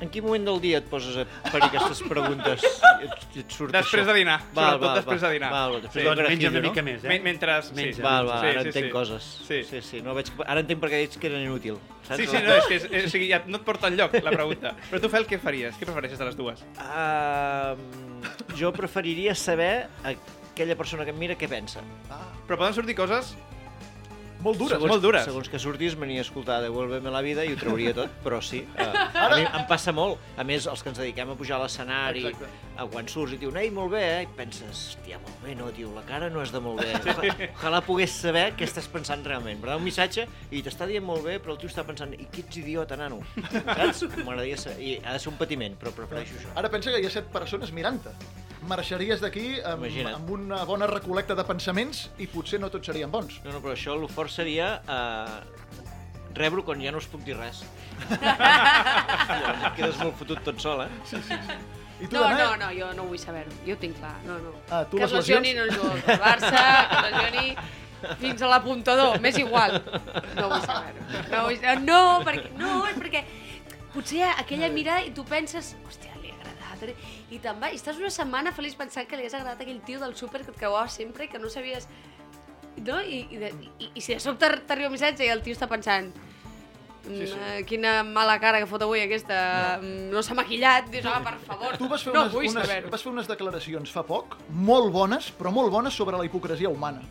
En quin moment del dia et poses a fer aquestes preguntes? I et, i et surt Després això? de dinar, sobretot després de dinar. Val, després Sí. del doncs menja una no? mica més, eh? Men mentre... Menja. Sí. Val, val, sí, ara sí, entenc sí. coses. Sí. sí, sí. No veig... Ara entenc per què dius que eren inútil. Saps? Sí, sí, no, és que és, és, o sigui, ja no et porta enlloc la pregunta. Però tu, Fel, què faries? Què prefereixes de les dues? Uh, jo preferiria saber aquella persona que em mira què pensa. Però poden sortir coses... Molt dures. Segons- molt dures. Segons que sortis, m'ania a escoltar Devuélveme la vida i ho trauria tot, però sí. Uh, a mi em passa molt. A més, els que ens dediquem a pujar a l'escenari, a quan surts i diuen, ei, molt bé, eh? I penses, hòstia, molt bé, no, tio, la cara no és de molt bé. Ojalà, ojalà pogués saber què estàs pensant realment. Però un missatge i t'està dient molt bé, però el tio està pensant, i que ets idiota, nano. Saps? M'agradaria saber. I ha de ser un patiment, però prefereixo això. Ara pensa que hi ha set persones mirant-te. Marxaries d'aquí amb, Imagina't. amb una bona recolecta de pensaments i potser no tots serien bons. No, no, però això el fort seria uh, rebre quan ja no us puc dir res. Llavors et quedes molt fotut tot sol, eh? I tu, No, Danae? no, no, jo no vull saber-ho. Jo ho tinc clar. No, no. Ah, tu que les es lesioni no del Barça, que es lesioni fins a l'apuntador, m'és igual. No vull saber-ho. No, vull... no, perquè, no, és perquè potser aquella mirada i tu penses, hòstia, li ha agradat, i te'n vas, i estàs una setmana feliç pensant que li has agradat aquell tio del súper que et creuaves sempre i que no sabies... No? I, i, de, i, i si de sobte t'arriba un missatge i el tio està pensant sí, sí. quina mala cara que fot avui aquesta, mm, no s'ha maquillat, dius, ah, per favor, Tu vas fer, no unes, vull unes, saber-ho. vas fer unes declaracions fa poc, molt bones, però molt bones sobre la hipocresia humana.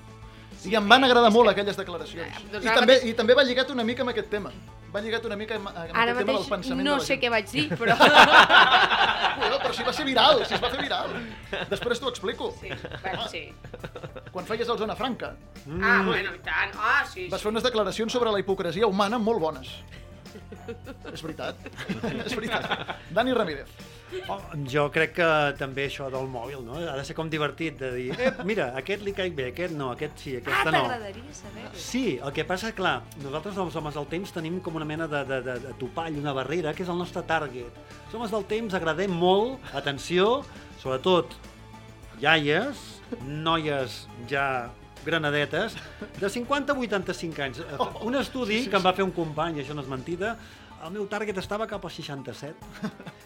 I em van agradar molt aquelles declaracions. Eh, doncs I també, mateix- I també va lligat una mica amb aquest tema. Va lligat una mica amb, amb Ara aquest tema del pensament no de la sé gent. què vaig dir, però... Bueno, però si va ser viral, si es va fer viral. Després t'ho explico. Sí, bueno, sí. Quan feies el Zona Franca, Ah, bueno, i tant. Ah, sí, vas sí. fer unes declaracions sobre la hipocresia humana molt bones. És veritat. És veritat. Dani Ramírez. Oh, jo crec que també això del mòbil, no? Ha de ser com divertit, de dir, eh, mira, aquest li caic bé, aquest no, aquest sí, Ah, aquesta no. t'agradaria saber-ho. Sí, el que passa, clar, nosaltres els homes del temps tenim com una mena de, de, de, de topall, una barrera, que és el nostre target. Els homes del temps agradem molt, atenció, sobretot iaies, noies ja granadetes, de 50 a 85 anys. Un estudi que em va fer un company, i això no és mentida, el meu target estava cap als 67.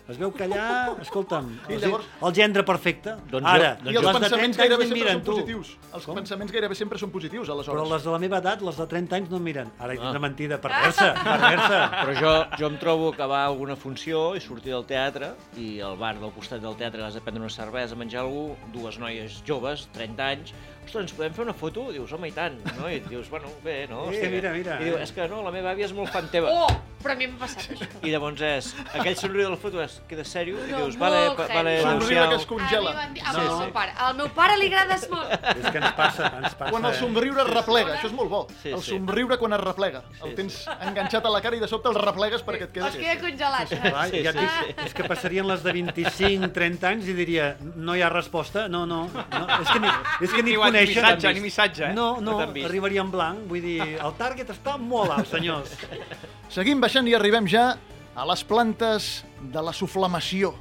Es veu que allà, escolta'm, I el, llavors- el gendre perfecte. Doncs Ara, jo- I els pensaments 30 gairebé sempre miren, són tu. positius. Els Com? pensaments gairebé sempre són positius, Però aleshores. les de la meva edat, les de 30 anys no em miren. Ara, Ah. és una mentida perversa, perversa. Però jo, jo em trobo que va a alguna funció i sortir del teatre i al bar del costat del teatre has de prendre una cervesa, menjar algú, dues noies joves, 30 anys, ostres, ens podem fer una foto? Dius, home, i tant, no? I et dius, bueno, bé, no? Eh, Hòstia, mira, mira. I diu, és que no, la meva àvia és molt fan teva. Oh, però a mi m'ha passat això. I llavors és, aquell somriure de la foto és, queda sèrio? I No, dius, vale, pa- heavy. vale, Somriure Lucià. que es congela. A mi dit- Al Sí, meu sí. pare. Al meu pare li agrades molt. És que ens passa, ens passa. Quan el somriure es replega, això és molt bo. Sí, el sí. somriure quan es replega. El Sí, tens enganxat a la cara i de sobte el replegues perquè et Es quedes... queda congelat. Clar, Sí, ja sí, sí. És que passarien les de 25, 30 anys i diria, no hi ha resposta, no, no, no és que ni, és que ni, Wa- ni missatge, ni missatge, eh? No, no, arribaria en blanc, vull dir, el target està molt alt, senyors. Seguim baixant i arribem ja a les plantes de la suflamació.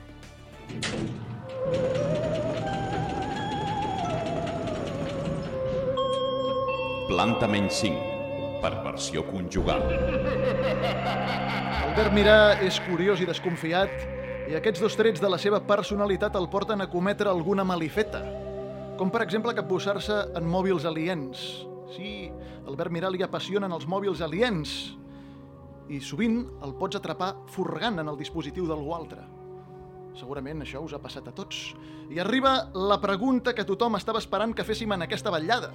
Planta menys 5. Perversió conjugal. Albert Mirà és curiós i desconfiat i aquests dos trets de la seva personalitat el porten a cometre alguna malifeta. Com per exemple capbussar-se en mòbils aliens. Sí, Albert Mirà li apassionen els mòbils aliens i sovint el pots atrapar furgant en el dispositiu d'algú altre. Segurament això us ha passat a tots. I arriba la pregunta que tothom estava esperant que féssim en aquesta vetllada.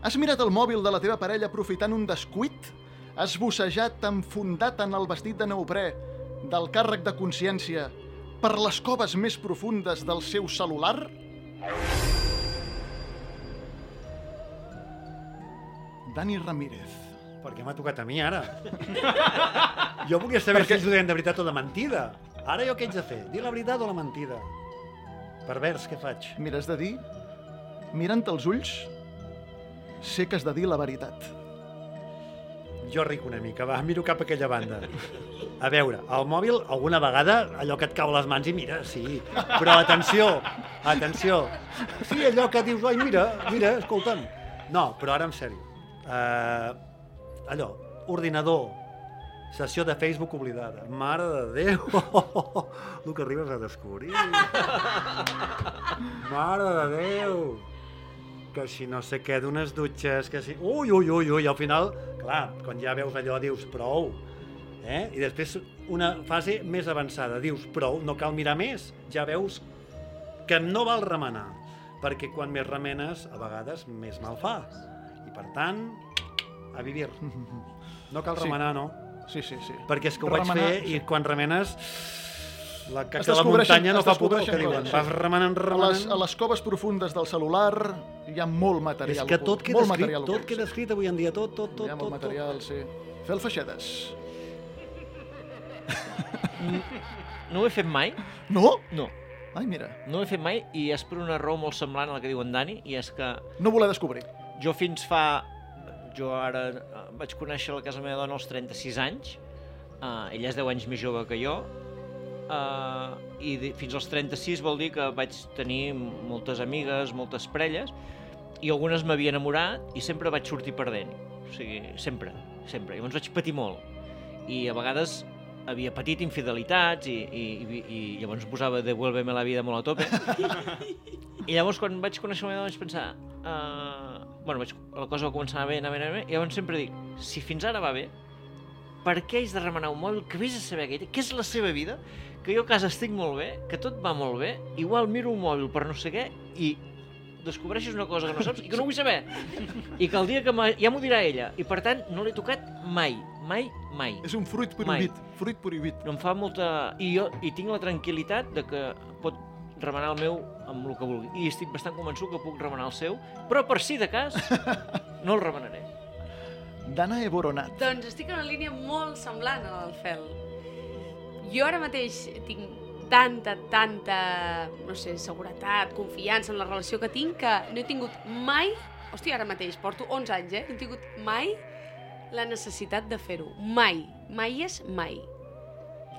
Has mirat el mòbil de la teva parella aprofitant un descuit? Has bussejat enfundat en el vestit de neoprè del càrrec de consciència per les coves més profundes del seu celular? Dani Ramírez. Per què m'ha tocat a mi, ara? jo volia saber Perquè- si ens ho deien de veritat o de mentida. Ara jo què haig de fer? Dir la veritat o la mentida? Pervers, què faig? Mira, has de dir, mirant els ulls, sé que has de dir la veritat. Jo ric una mica, va, miro cap a aquella banda. A veure, el mòbil alguna vegada allò que et cau a les mans i mira, sí. Però atenció, atenció. Sí, allò que dius, ai, mira, mira, escolta'm. No, però ara en sèrio. Uh, allò, ordinador, sessió de Facebook oblidada. Mare de Déu! El que arribes a descobrir. Mare de Déu! Que si no sé què d'unes dutxes, que si... Ui, ui, ui, ui, al final, clar, quan ja veus allò dius prou, eh? I després una fase més avançada, dius prou, no cal mirar més, ja veus que no val remenar, perquè quan més remenes, a vegades més mal fa. I per tant, a vivir. No cal Sí. remenar, no? Sí, sí, sí. Perquè és que ho vaig Remenar, fer i quan remenes la caca de la muntanya no fa pudor, que diuen. Vas sí. remenant, A les, remenant... a les coves profundes del celular hi ha molt És material que ocult, tot queda molt escrit, material tot queda sí. escrit avui en dia, tot, tot, tot, Hi ha tot, molt material, sí. Fer el feixedes. No ho he fet mai, No? no. Ai, mira, No ho he fet mai i és per una raó molt semblant a la que diu en Dani i és que no voler descobrir. jo fins fa... Jo ara eh, vaig conèixer la casa meva dona als 36 anys, uh, ella és 10 anys més jove que jo, uh, i de, fins als 36 vol dir que vaig tenir moltes amigues, moltes parelles, i algunes m'havia enamorat i sempre vaig sortir perdent. O sigui, sempre, sempre. Llavors vaig patir molt. I a vegades havia patit infidelitats i, i, i, i llavors posava Devuélveme la vida molt a tope. I llavors quan vaig conèixer la meva vaig pensar uh, bueno, vaig, la cosa va començar a anar bé, anar bé, anar bé, i llavors sempre dic, si fins ara va bé, per què haig de remenar un mòbil que vés a saber aquella, què és la seva vida, que jo a casa estic molt bé, que tot va molt bé, igual miro un mòbil per no sé què i descobreixes una cosa que no saps i que no vull saber. I que el dia que ja m'ho dirà ella. I per tant, no l'he tocat mai, mai, mai. És un fruit prohibit, fruit prohibit. No em fa molta... I jo i tinc la tranquil·litat de que pot remenar el meu amb el que vulgui. I estic bastant convençut que puc remenar el seu, però per si de cas, no el remenaré. Dana Eboronat. Doncs estic en una línia molt semblant a l'Alfel. Jo ara mateix tinc tanta, tanta, no sé, seguretat, confiança en la relació que tinc que no he tingut mai, hòstia, ara mateix, porto 11 anys, eh? No he tingut mai la necessitat de fer-ho. Mai. Mai és mai.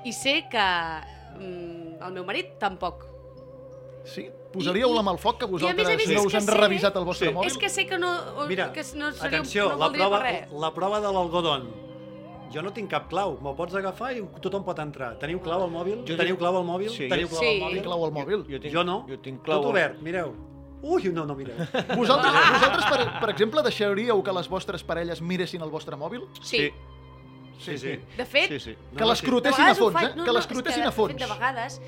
I sé que mm, el meu marit tampoc. Sí? Posaríeu la mà al foc que a més a vosaltres més no us que han sé- revisat el vostre Sí. mòbil? És que sé que no, Mira, que no seria, atenció, no la prova, per res. la prova de l'algodon. Jo no tinc cap clau, me'l pots agafar i tothom pot entrar. Teniu clau al mòbil? Jo Teniu clau al mòbil? Sí, Teniu jo- clau Sí. al mòbil? Clau al mòbil. Jo, tinc, Jo no. Jo tinc clau... Tot obert, mireu. Ui, no, no mireu. Vosaltres, vosaltres per, per exemple, deixaríeu que les vostres parelles miressin el vostre mòbil? Sí. Sí, sí. De fet, Sí, sí. Que no, l'escrutessin De a vegades ho fons, faig- eh? no, Que no, l'escrutessin és a fons. De vegades,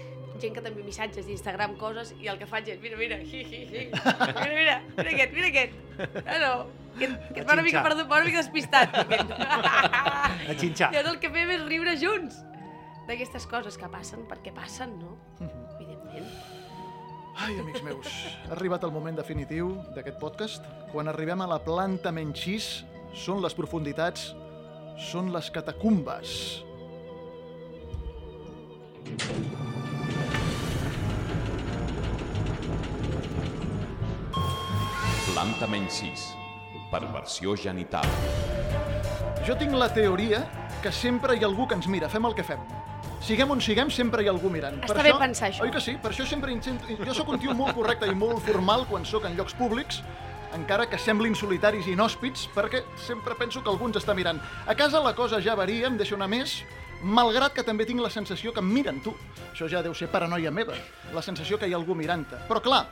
gent que t'envia missatges d'Instagram, coses, i el que faig és, mira, mira, hi, hi, hi, mira, mira, mira aquest, mira aquest. Ah, no, aquest, aquest va una mica, perdó, va una mica despistat. A xinxar. Ara el que fem és riure junts d'aquestes coses que passen, perquè passen, no? Evidentment. Ai, amics meus, ha arribat el moment definitiu d'aquest podcast. Quan arribem a la planta menys 6, són les profunditats, són les catacumbes. Planta menys 6. Perversió genital. Jo tinc la teoria que sempre hi ha algú que ens mira, fem el que fem. Siguem on siguem, sempre hi ha algú mirant. Està bé pensar això. Oi que sí? Per això sempre intento... Jo sóc un tio molt correcte i molt formal quan sóc en llocs públics, encara que semblin solitaris i inhòspits, perquè sempre penso que algú ens està mirant. A casa la cosa ja varia, em deixa una més, malgrat que també tinc la sensació que em miren tu. Això ja deu ser paranoia meva, la sensació que hi ha algú mirant-te. Però clar,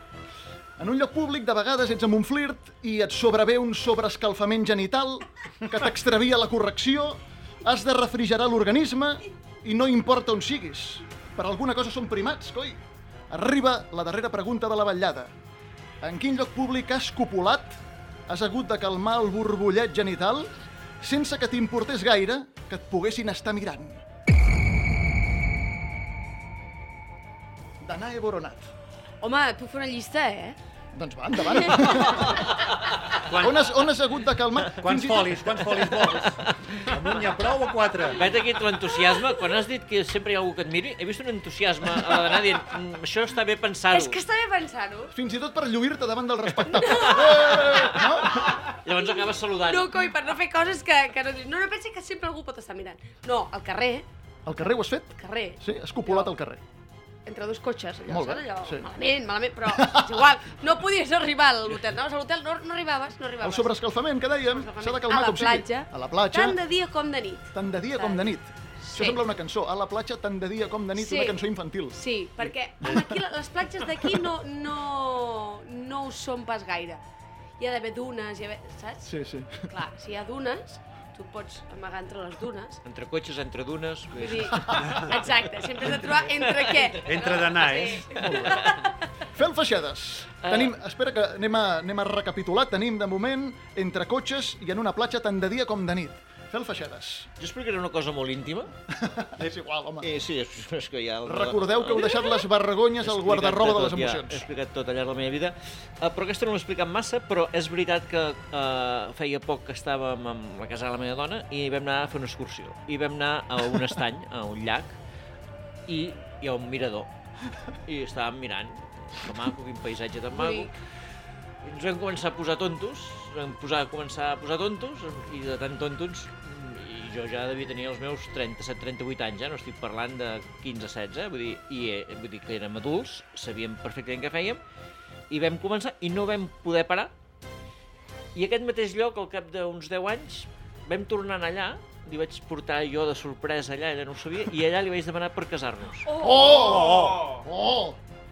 en un lloc públic de vegades ets amb un flirt i et sobrevé un sobreescalfament genital que t'extravia la correcció, has de refrigerar l'organisme i no importa on siguis. Per alguna cosa són primats, coi. Arriba la darrera pregunta de la vetllada. En quin lloc públic has copulat? Has hagut de calmar el borbullet genital sense que t'importés gaire que et poguessin estar mirant? Danae Boronat. Home, puc fer una llista, eh? Doncs va, endavant. on, has, on has hagut de calmar? Quants folis, quants folis vols? Amb un n'hi ha prou o quatre? Vet aquí l'entusiasme, quan has dit que sempre hi ha algú que et miri, he vist un entusiasme a la d'anar dient "Mm, això està bé pensar-ho. És que està bé pensar-ho. Fins i tot per lluir-te davant del respectable. Eh, no? Llavors acabes saludant. No, coi, per no fer coses que, que no dius. No, no pensi que sempre algú pot estar mirant. No, al carrer, Al carrer ho has fet? al carrer, Sí, has copulat al carrer. Entre dos cotxes, allò, Molt bé, saps? Allò, sí. malament, malament, però és igual. No podies arribar a l'hotel, anaves a l'hotel, no, no arribaves, no arribaves. El sobreescalfament, que dèiem, s'ha de calmar a la com sigui. A la platja, tant de dia com de nit. tant de dia com de nit. Sí. Això sembla una cançó. A la platja, tant de dia com de nit, Sí. una cançó infantil. Sí, perquè aquí, les platges d'aquí no, no, no ho són pas gaire. Hi ha d'haver dunes, hi ha d'haver, saps? Sí, sí. Clar, si hi ha dunes, tu pots amagar entre les dunes. Entre cotxes, entre dunes... vull dir, exacte, sempre has de trobar entre què. Entre d'anar, eh? Fel Feixedes. Tenim, espera que anem a, anem a recapitular. Tenim, de moment, entre cotxes i en una platja tant de dia com de nit. Fel Feixedes. Jo explicaré una cosa molt íntima. És igual, home. Eh, sí, és, és que ja... Recordeu que heu deixat les vergonyes al guardarroba de les Ja, he emocions. explicat tot al llarg de la meva vida. Uh, però aquesta no l'he explicat massa, però és veritat que uh, feia poc que estàvem amb la casa de la meva dona i vam anar a fer una excursió. I vam anar a un estany, a un llac, i hi ha un mirador. I estàvem mirant. Que maco, quin paisatge tan maco. I ens vam començar a posar tontos, vam posar, començar a posar tontos, i de tant tontos, jo ja devia tenir els meus 37-38 anys, eh? no estic parlant de 15-16, vull dir, i eh, vull dir que érem adults, sabíem perfectament què fèiem, i vam començar i no vam poder parar. I aquest mateix lloc, al cap d'uns 10 anys, vam tornar allà, li vaig portar jo de sorpresa allà, ella no ho sabia, i allà li vaig demanar per casar-nos. Oh! Oh! oh!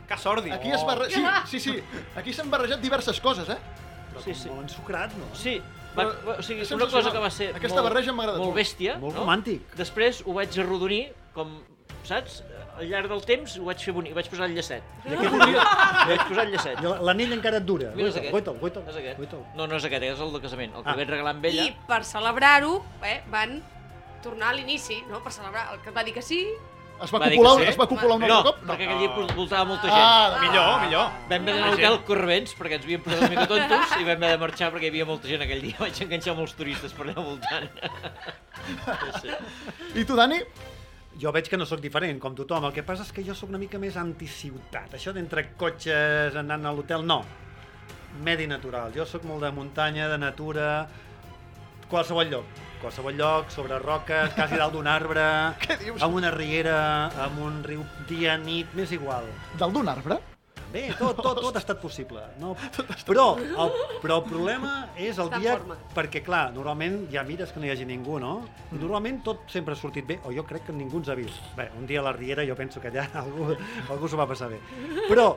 Que sòrdid. Aquí es barre... Sí, sí, sí. Aquí s'han barrejat diverses coses, eh? Però Sí, com sí. molt ensucrat, no? Sí, va, Però va, o sigui, una cosa que va ser Aquesta molt, barreja molt molt. bèstia, Molt no? romàntic. Després ho vaig arrodonir, com, saps? Al llarg del temps ho vaig fer bonic, vaig posar el llacet. I aquí volia... Vaig posar el llacet. L'anell encara et dura. Mira, és Guaita'l, aquest. guaita'l, guaita'l. És aquest. guaita'l. No, no és aquest, és el de casament. El que Ah. vaig regalar amb ella. I per celebrar-ho, eh, van tornar a l'inici, no? Per celebrar el que va dir que sí. Es va Va copular, sí? es va copular un no, altre cop? perquè aquell dia vol- voltava molta gent. Ah, Millor, millor. Vam anar a l'hotel corrents perquè ens havíem posat una mica tontos i vam haver de marxar perquè hi havia molta gent aquell dia. Vaig enganxar molts turistes per allà al voltant. Sí. I tu, Dani? Jo veig que no sóc diferent, com tothom. El que passa és que jo sóc una mica més anticiutat. Això d'entre cotxes anant a l'hotel, no. Medi natural. Jo sóc molt de muntanya, de natura, qualsevol lloc. Qualsevol lloc, sobre roques, quasi dalt d'un arbre, Què dius? amb una riera, amb un riu, dia, nit, m'és igual. Dalt d'un arbre? Bé, tot, tot, tot ha estat possible. No? Però, el, però el problema és el dia... Perquè, clar, normalment ja mires que no hi hagi ningú, no? I normalment tot sempre ha sortit bé, o jo crec que ningú ens ha vist. Bé, un dia a la Riera jo penso que allà algú, algú s'ho va passar bé. Però,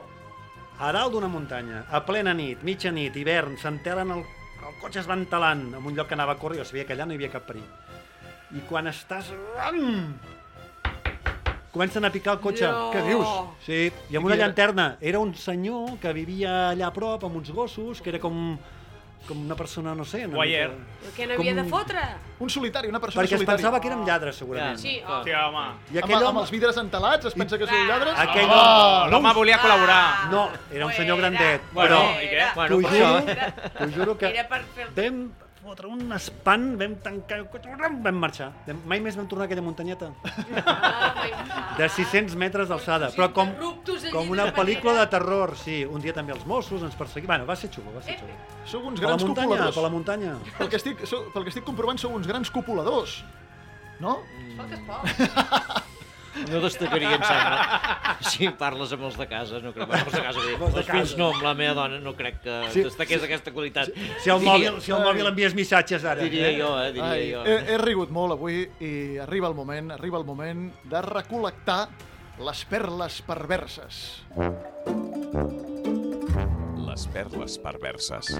a dalt d'una muntanya, a plena nit, mitja nit, hivern, s'entelen el, el cotxe es va entelant en un lloc que anava a córrer, jo sabia que allà no hi havia cap perill. I quan estàs... Am! Comencen a picar el cotxe. No. Què dius? Sí, i amb una llanterna. Era un senyor que vivia allà a prop amb uns gossos, que era com, com una persona, no sé... Una Guaier. mica- què n'havia de fotre? Un solitari, una persona Perquè es solitària. pensava que érem lladres, segurament. Sí, oh. Sí, home. I Amb, aquell amb home... els vidres entelats es pensa que són lladres? Aquell Ah, home- L'home volia col·laborar. No, era un senyor grandet. Bueno, però i què? Bueno, t'ho per això... juro, t'ho juro que Era per fer... vam fotre un espant, vam tancar el cotxe, vam marxar. Mai més vam tornar a aquella muntanyeta. Ah. De 600 metres d'alçada, però com, allí com una pel·lícula de terror, sí. Un dia també els Mossos ens perseguien. Bueno, va ser xulo, va ser Eh, xulo. Sou uns Per la grans muntanya, copuladors. per la muntanya. Pel que, estic, sou, pel que estic comprovant, sou uns grans copuladors. No? Es pot. No destacaria, em sembla. Si parles amb els de casa, no crec. Amb els de casa, bé. Els fills casa. no, amb la meva dona no crec que Sí, destaqués aquesta qualitat. Si el Diria- mòbil, si el mòbil envies missatges ara. Diria eh? jo, eh? Diria Ai, jo. he, he rigut molt avui i arriba el moment, arriba el moment de recol·lectar les perles perverses. Les perles perverses.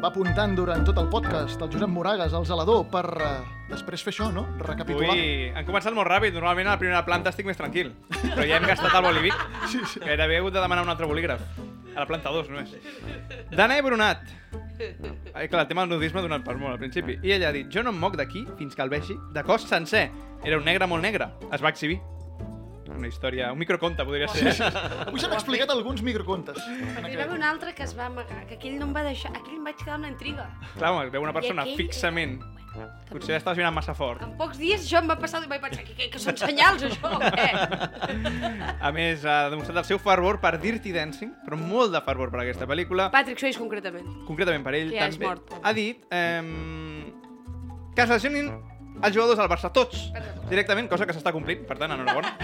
Va apuntant durant tot el podcast el Josep Moragas, el zelador, per eh, després fer això, no? Recapitular. Avui han començat molt ràpid. Normalment a la primera planta estic més tranquil. Però ja hem gastat el bolívic. Sí, sí. Gairebé he hagut de demanar un altre bolígraf. A la planta 2, només. Dana e Brunat. Ai, clar, el tema del nudisme ha donat per molt al principi. I ella ha dit, jo no em moc d'aquí fins que el vegi de cos sencer. Era un negre molt negre. Es va exhibir. Una història, un microconte podria ser. Avui s'han explicat alguns microcontes. Hi va haver un altre que es va amagar, que aquell no em va deixar... Aquell em vaig quedar amb la intriga. Clar, home, veu una persona aquell- fixament. Potser estàs mirant massa fort. En pocs dies això em va passar i vaig pensar que, que, que són senyals, això, o què? A més, ha demostrat el seu fervor per Dirty Dancing, però molt de fervor per aquesta pel·lícula. Patrick Swayze, concretament. concretament per ell Que ja és també, mort. ha dit eh, que es lesionin els jugadors del Barça, tots, directament, cosa que s'està complint, per tant, enhorabona.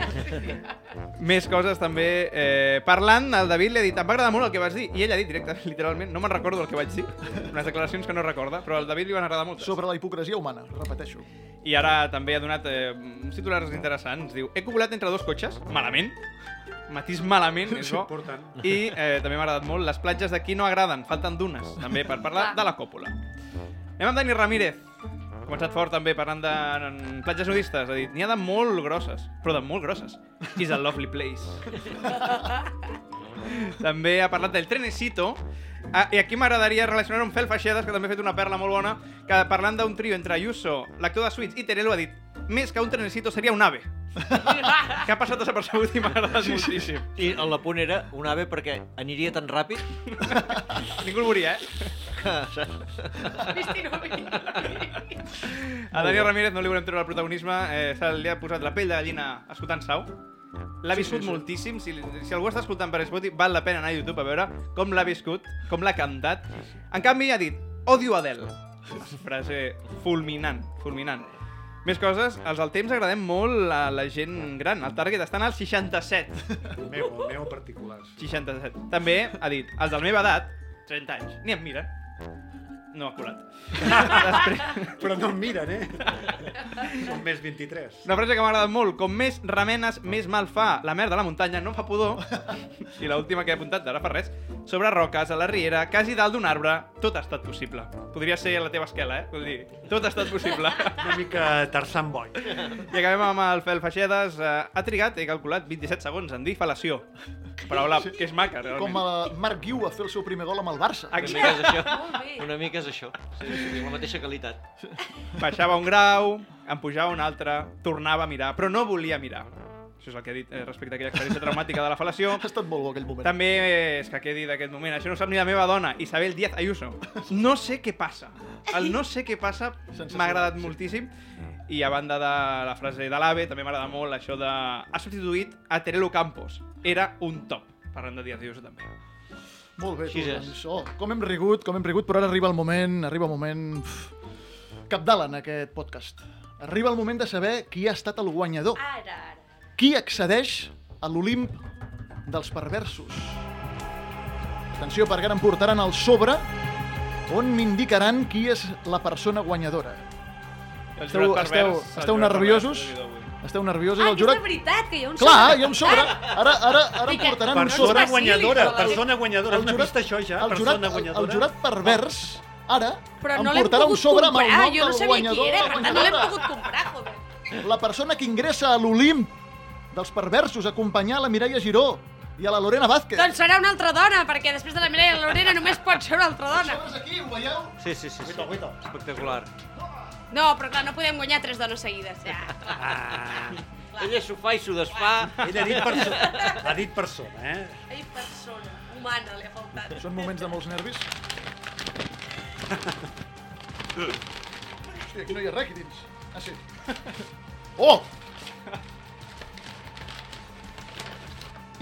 Més coses també. Eh, parlant, el David li ha dit, em va agradar molt el que vas dir, i ell ha dit directament, literalment, no me'n recordo el que vaig dir, unes declaracions que no recorda, però al David li van agradar molt. Sobre la hipocresia humana, repeteixo. I ara també ha donat eh, uns titulars interessants. Diu, he copulat entre dos cotxes, malament, matís malament, és bo. important. I eh, també m'ha agradat molt, les platges d'aquí no agraden, falten dunes, també, per parlar de la còpula. Anem amb Dani Ramírez. Ha començat fort també parlant de en platges nudistes. Ha dit, n'hi ha de molt grosses, però de molt grosses. Is a lovely place. també ha parlat del Trenecito. Ah, I aquí m'agradaria relacionar-ho amb Fel Feixedes, que també ha fet una perla molt bona, que parlant d'un trio entre Ayuso, l'actor de Suits i Terelo ha dit més que un Trenecito seria un ave. que ha passat desapercebut i m'ha agradat sí, moltíssim. I el la punt era un ave perquè aniria tan ràpid Ningú el volia, eh? A Dani Ramírez no li volem treure el protagonisme, eh, se li ha posat la pell de gallina escoltant Sau. L'ha viscut moltíssim, si, si algú està escoltant per Spotify, val la pena anar a YouTube a veure com l'ha viscut, com l'ha cantat. En canvi, ha dit, odio Adele. Frase fulminant, fulminant. Més coses, els del temps agradem molt a la gent gran. El target estan al 67. Meu, el meu particular. 67. També ha dit, els de la meva edat, 30 anys, ni em miren. Mm-hmm. No ha colat. Després, Però no em miren, eh? Són més 23. Una frase que m'ha agradat molt, com més remenes, més mal fa. La merda a la muntanya no fa pudor. I l'última que he apuntat, d'ara fa res, sobre roques, a la riera, quasi dalt d'un arbre, tot ha estat possible. Podria ser la teva esquela, eh? Vull dir, tot ha estat possible. Una mica Tarzan Boy. I acabem amb el Fel Feixedes. Eh, ha trigat, he calculat, 27 segons en dir fal·lació. Paraula que és maca, realment. Com a Marc Guiu a fer el seu primer gol amb el Barça. Una mica és això. Una mica és això. Sí, sí, la mateixa qualitat. Baixava un grau, en pujava un altre, tornava a mirar, però no volia mirar. Això és el que he dit eh, respecte a aquella experiència traumàtica de la fal·lació. Ha estat molt bo aquell moment. També és que quedi d'aquest moment. Això no sap ni la meva dona, Isabel Díaz Ayuso. No sé què passa. El no sé què passa m'ha agradat sí. moltíssim. I a banda de la frase de l'AVE, també m'agrada molt això de... Ha substituït a Terelo Campos. Era un top. Parlant de Díaz Ayuso també. Molt bé, tu, doncs. Oh, com hem rigut, com hem rigut, però ara arriba el moment, arriba el moment... Capdalt en aquest podcast. Arriba el moment de saber qui ha estat el guanyador. Ara, ara. Qui accedeix a l'Olimp dels perversos? Atenció, perquè ara em portaran al sobre on m'indicaran qui és la persona guanyadora. Esteu- esteu- esteu nerviosos? pervers. Esteu nerviosos? Ah, el és jurat... de veritat, que hi ha un Clar, sobre. hi ha un sobre. Ara, ara, ara em portaran un Persona sobre. Facili, guanyadora, persona guanyadora. El Has jurat- vist això ja? El Persona jurat, el, guanyadora. el jurat pervers, ara, Però em no l'hem portarà un sobre amb el comprar, nom jo no del sabia guanyador qui era, per tant no l'hem pogut comprar, joder. La persona que ingressa a l'Olimp dels perversos a acompanyar la Mireia Giró i a la Lorena Vázquez. Doncs serà una altra dona, perquè després de la Mireia i la Lorena només pot ser una altra dona. Sobres aquí, ho veieu? Sí, sí, sí. sí. Guaita, guaita. Espectacular. No, però clar, no podem guanyar tres dones seguides, ja. Ah, Ella s'ho fa i s'ho desfà. ell ha dit persona, ha dit persona, eh? Ai, persona, humana, li ha faltat. Són moments de molts nervis. Hòstia, aquí no hi ha res aquí dins. Ah, sí. Oh!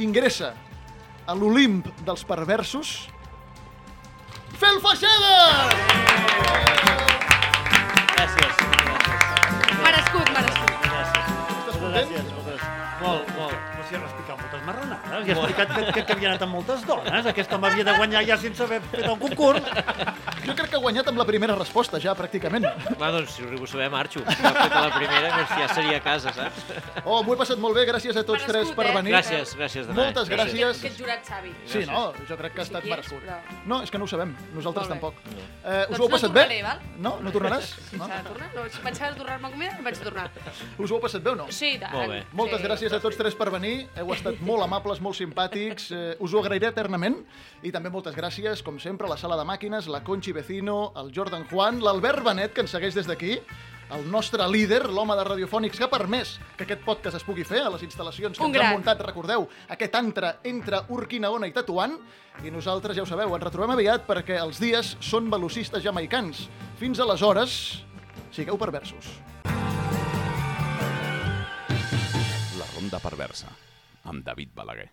Ingressa a l'Olimp dels perversos Fel Feixeda! Gràcies gràcies. Merescut, merescut. Moltes gràcies. Molt, molt. Estàs Moltes content? gràcies. Moltes... pensat que, que, que havia anat amb moltes dones. Aquest home havia de guanyar ja sense haver fet un concurs. Jo crec que ha guanyat amb la primera resposta, ja, pràcticament. Va, doncs, si ho arribo a saber, marxo. Ja fet a la primera, que ja seria a casa, saps? Oh, m'ho he passat molt bé, gràcies a tots tres per eh? venir. Gràcies, gràcies de Moltes res. gràcies. Aquest jurat savi. Sí, no? Jo crec que ha Sí estat merescut. però- No, és que no ho sabem. Nosaltres tampoc. Eh, us Doncs ho heu no passat tornaré, bé? val? No? No tornaràs? Si No? s'ha de tornar, no, si pensava tornar-me a acomiadar, vaig tornar. Us ho heu passat bé o no? Sí, tant. Molt bé. Moltes sí. gràcies a tots tres per venir. Heu estat molt amables, molt simpàtics. Eh, us ho agrairé eternament. I també moltes gràcies, com sempre, a la sala de màquines, la Conchi Vecino, el Jordan Juan, l'Albert Benet, que ens segueix des d'aquí, el nostre líder, l'home de Radiofònics, que ha permès que aquest podcast es pugui fer a les instal·lacions que Un ens han gran. muntat, recordeu, aquest antre entre Urquinaona i Tatuant. I nosaltres, ja ho sabeu, ens retrobem aviat perquè els dies són velocistes jamaicans. Fins aleshores, sigueu perversos. La ronda perversa, amb David Balaguer.